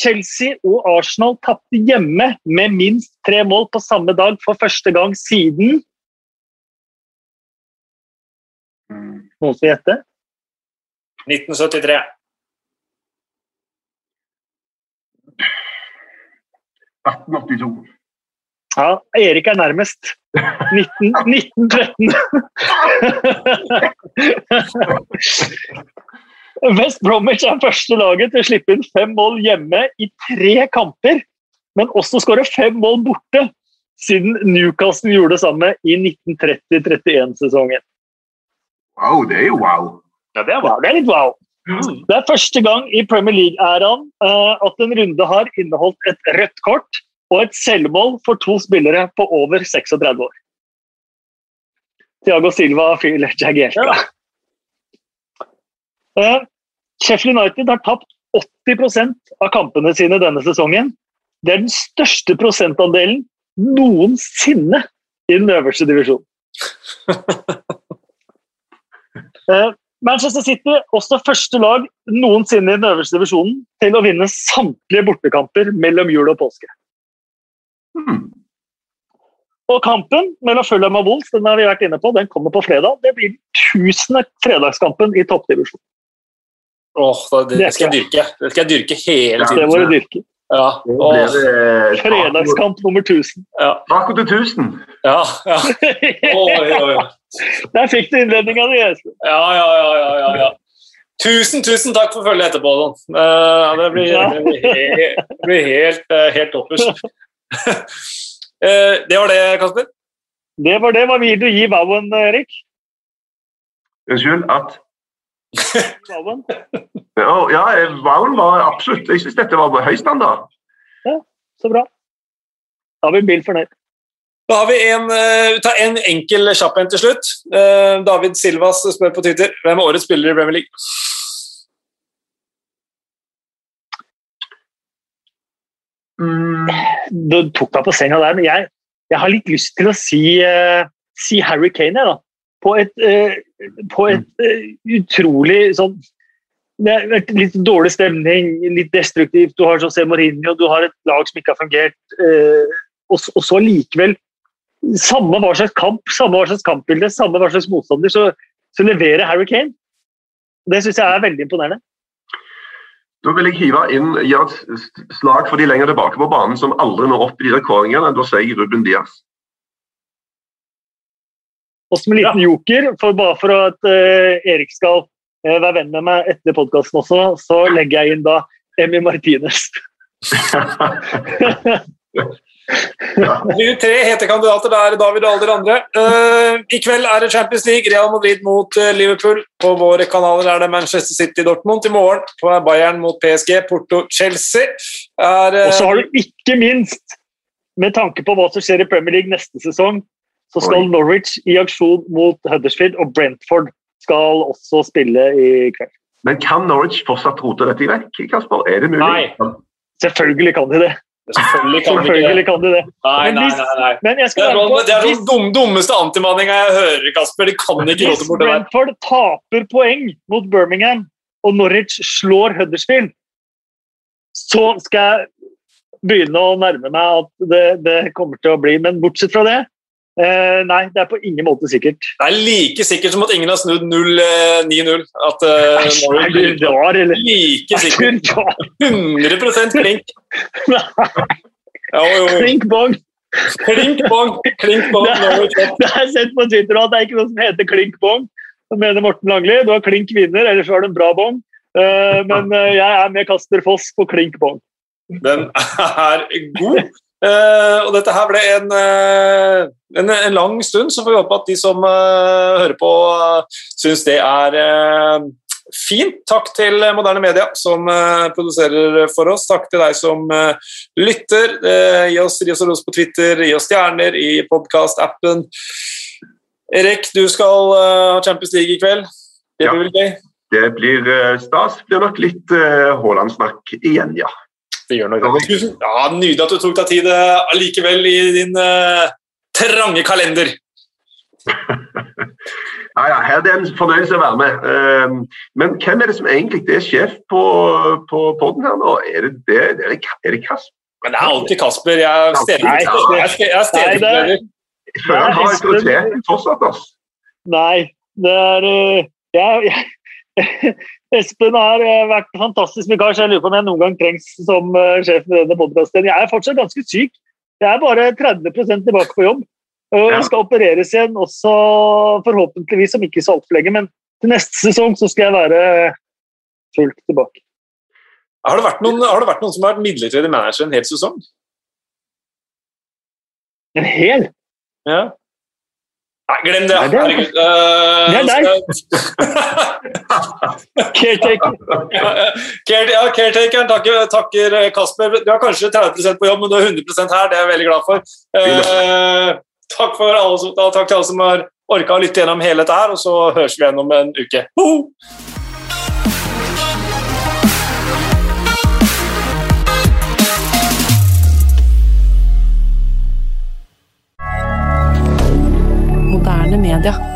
Chelsea og Arsenal tapte hjemme med minst tre mål på samme dag for første gang siden Noen som gjetter? 1973. – 1882. Ja, Erik er nærmest. 19, 1913. [LAUGHS] West Bromwich er første laget til å slippe inn fem mål hjemme i tre kamper, men også skåre fem mål borte, siden Newcastle gjorde det samme i 1930-31-sesongen. Wow, det er jo wow. Ja, det er Ja, det er litt wow. Det er første gang i Premier League-æraen eh, at en runde har inneholdt et rødt kort og et selvmål for to spillere på over 36 år. Thiago Silva og Phil Jagielka. Eh, Sheffield United har tapt 80% av kampene sine denne sesongen. Det er den største prosentandelen noensinne i den øverste divisjonen. [LAUGHS] Eh, Manchester City også første lag noensinne i den øverste divisjonen til å vinne samtlige bortekamper mellom jul og påske. Hmm. Og kampen mellom Fulham og Wolves den har vi vært inne på, den kommer på fredag. Det blir tusende fredagskampen i toppdivisjonen. Åh, det, det skal jeg dyrke. Det skal jeg dyrke hele tiden. Det må du dyrke. Ja, det Fredagskamp nummer 1000. ja, Taco til 1000. ja, ja. [LAUGHS] Oi, oi, oi. Der fikk du innledninga di, Espen. Ja, ja, ja, ja, ja, ja. Tusen, tusen takk for følget etterpå. Don. Eh, det blir, det blir, he- det blir helt, eh, helt toppers. [LAUGHS] Eh, det var det, Kasper. Det var det. Hva vil du gi Bowen, Erik? Unnskyld at Wowen? Ja, ja Wowen var absolutt Jeg syns dette var på høy standard. Så bra. Da blir Bill fornøyd. Da har vi en, eh, vi tar en enkel kjapp en til slutt. Eh, David Silvas spør på Twitter hvem er årets spiller i Premier League. Mm, Du tok meg på senga der, men jeg, jeg har litt lyst til å si, uh, si Harry Kane, jeg, da. På et, uh, på et uh, utrolig sånn det har vært litt dårlig stemning, litt destruktivt. Du har José Mourinho, du har et lag som ikke har fungert. Og, og så likevel, samme hva slags kamp, samme hva slags kampbilde, samme hva slags motstander, så, så leverer Harry Kane. Det syns jeg er veldig imponerende. Da vil jeg hive inn gjøre et slag for de lenger tilbake på banen som aldri når opp i de der kåringene. Da sier jeg Ruben Diaz. Og som en liten joker, for bare for at uh, Erik skal uh, være venn med meg etter podkasten også, så legger jeg inn da Emi Martinez. [LAUGHS] [LAUGHS] Vi er tre hete kandidater der, David og alle dere andre. Eh, I kveld er det Champions League, Real Madrid mot eh, Liverpool. På våre kanaler er det Manchester City Dortmund. I morgen på Bayern mot PSG, Porto Chelsea. Er, eh, Og så har du ikke minst med tanke på hva som skjer i Premier League neste sesong, så skal Oi. Norwich i aksjon mot Huddersfield, og Brentford skal også spille i kveld. Men kan Norwich fortsatt rote dette vekk, Kasper? Er det mulig? Nei. Selvfølgelig kan de det. Selvfølgelig kan Selvfølgelig kan de det. Nei, Men nei, nei. nei. Men jeg Det er på det er hvis- sånn dum, dummeste antimanninga jeg hører, Kasper. De kan ikke råde bort det der. Brentford taper poeng mot Birmingham, og Norwich slår Huddersfield, så skal jeg begynne å nærme meg at det, det kommer til å bli. Men bortsett fra det, eh, nei, det er på ingen måte sikkert. Det er like sikkert som at ingen har snudd 0, eh, 9-0. At eh, Er du rar, eller? Like Er sikkert. 100 klink. Jo, jo, jo. Klink bong! Klink bong, klink bong. Det har jeg sett på Twitter at det er ikke noe som heter klink bong. Det mener Morten Langli. Du har klink vinner, ellers har du en bra bong. Uh, men jeg er med Kaster Foss på klink bong. Den er god. Eh, og dette her ble en, eh, en, en lang stund, så får vi håpe at de som eh, hører på, uh, syns det er fint. Takk til Moderne Media, som produserer for oss. Takk til deg som lytter. Gi, oss, ros på Twitter, gi oss stjerner i podkast-appen. Erik, du skal ha Champions League i kveld. Det Ja. blir vel gøy? Det blir stas. Blir nok litt Haaland-snakk igjen, ja. Det gjør noe. Ja, Nydelig at du tok deg tid eh, allikevel i din uh, trange kalender. [LAUGHS] Ja, ja, her er det en fornøyelse å være med. Eh, men hvem er det som egentlig er sjef på, på podden her nå? Er det, det, er det, er det Kasper? Men det er alltid Kasper. Jeg er stedlig- Nei, jeg er er føler han har autoriteten fortsatt. ass. Nei, det er jeg, [LAUGHS] jeg, Espen har eh, vært fantastisk vikar, så jeg lurer på om jeg noen gang trengs som eh, sjef med denne podkasten. Jeg er fortsatt ganske syk. Jeg er bare 30% tilbake på jobb. Og skal opereres igjen også forhåpentligvis om ikke så altfor lenge, men til neste sesong så skal jeg være fullt tilbake. Har det, vært noen, har det vært noen som har vært midlertidig manager en hel sesong? En hel? Ja. Nei, glem det. Er- Herregud. Eh, Det er deg. skal- [LAUGHS] Caretaker. [LAUGHS] Care- ja, Caretakeren takker, takker eh, Kasper. Du har kanskje 30% på jobb, men du er 100% her. Det er jeg veldig glad for. Eh, takk, for alle som, takk til alle som har orka å lytte gjennom hele dette her, og så høres vi igjen om en uke. Ho! moderne media.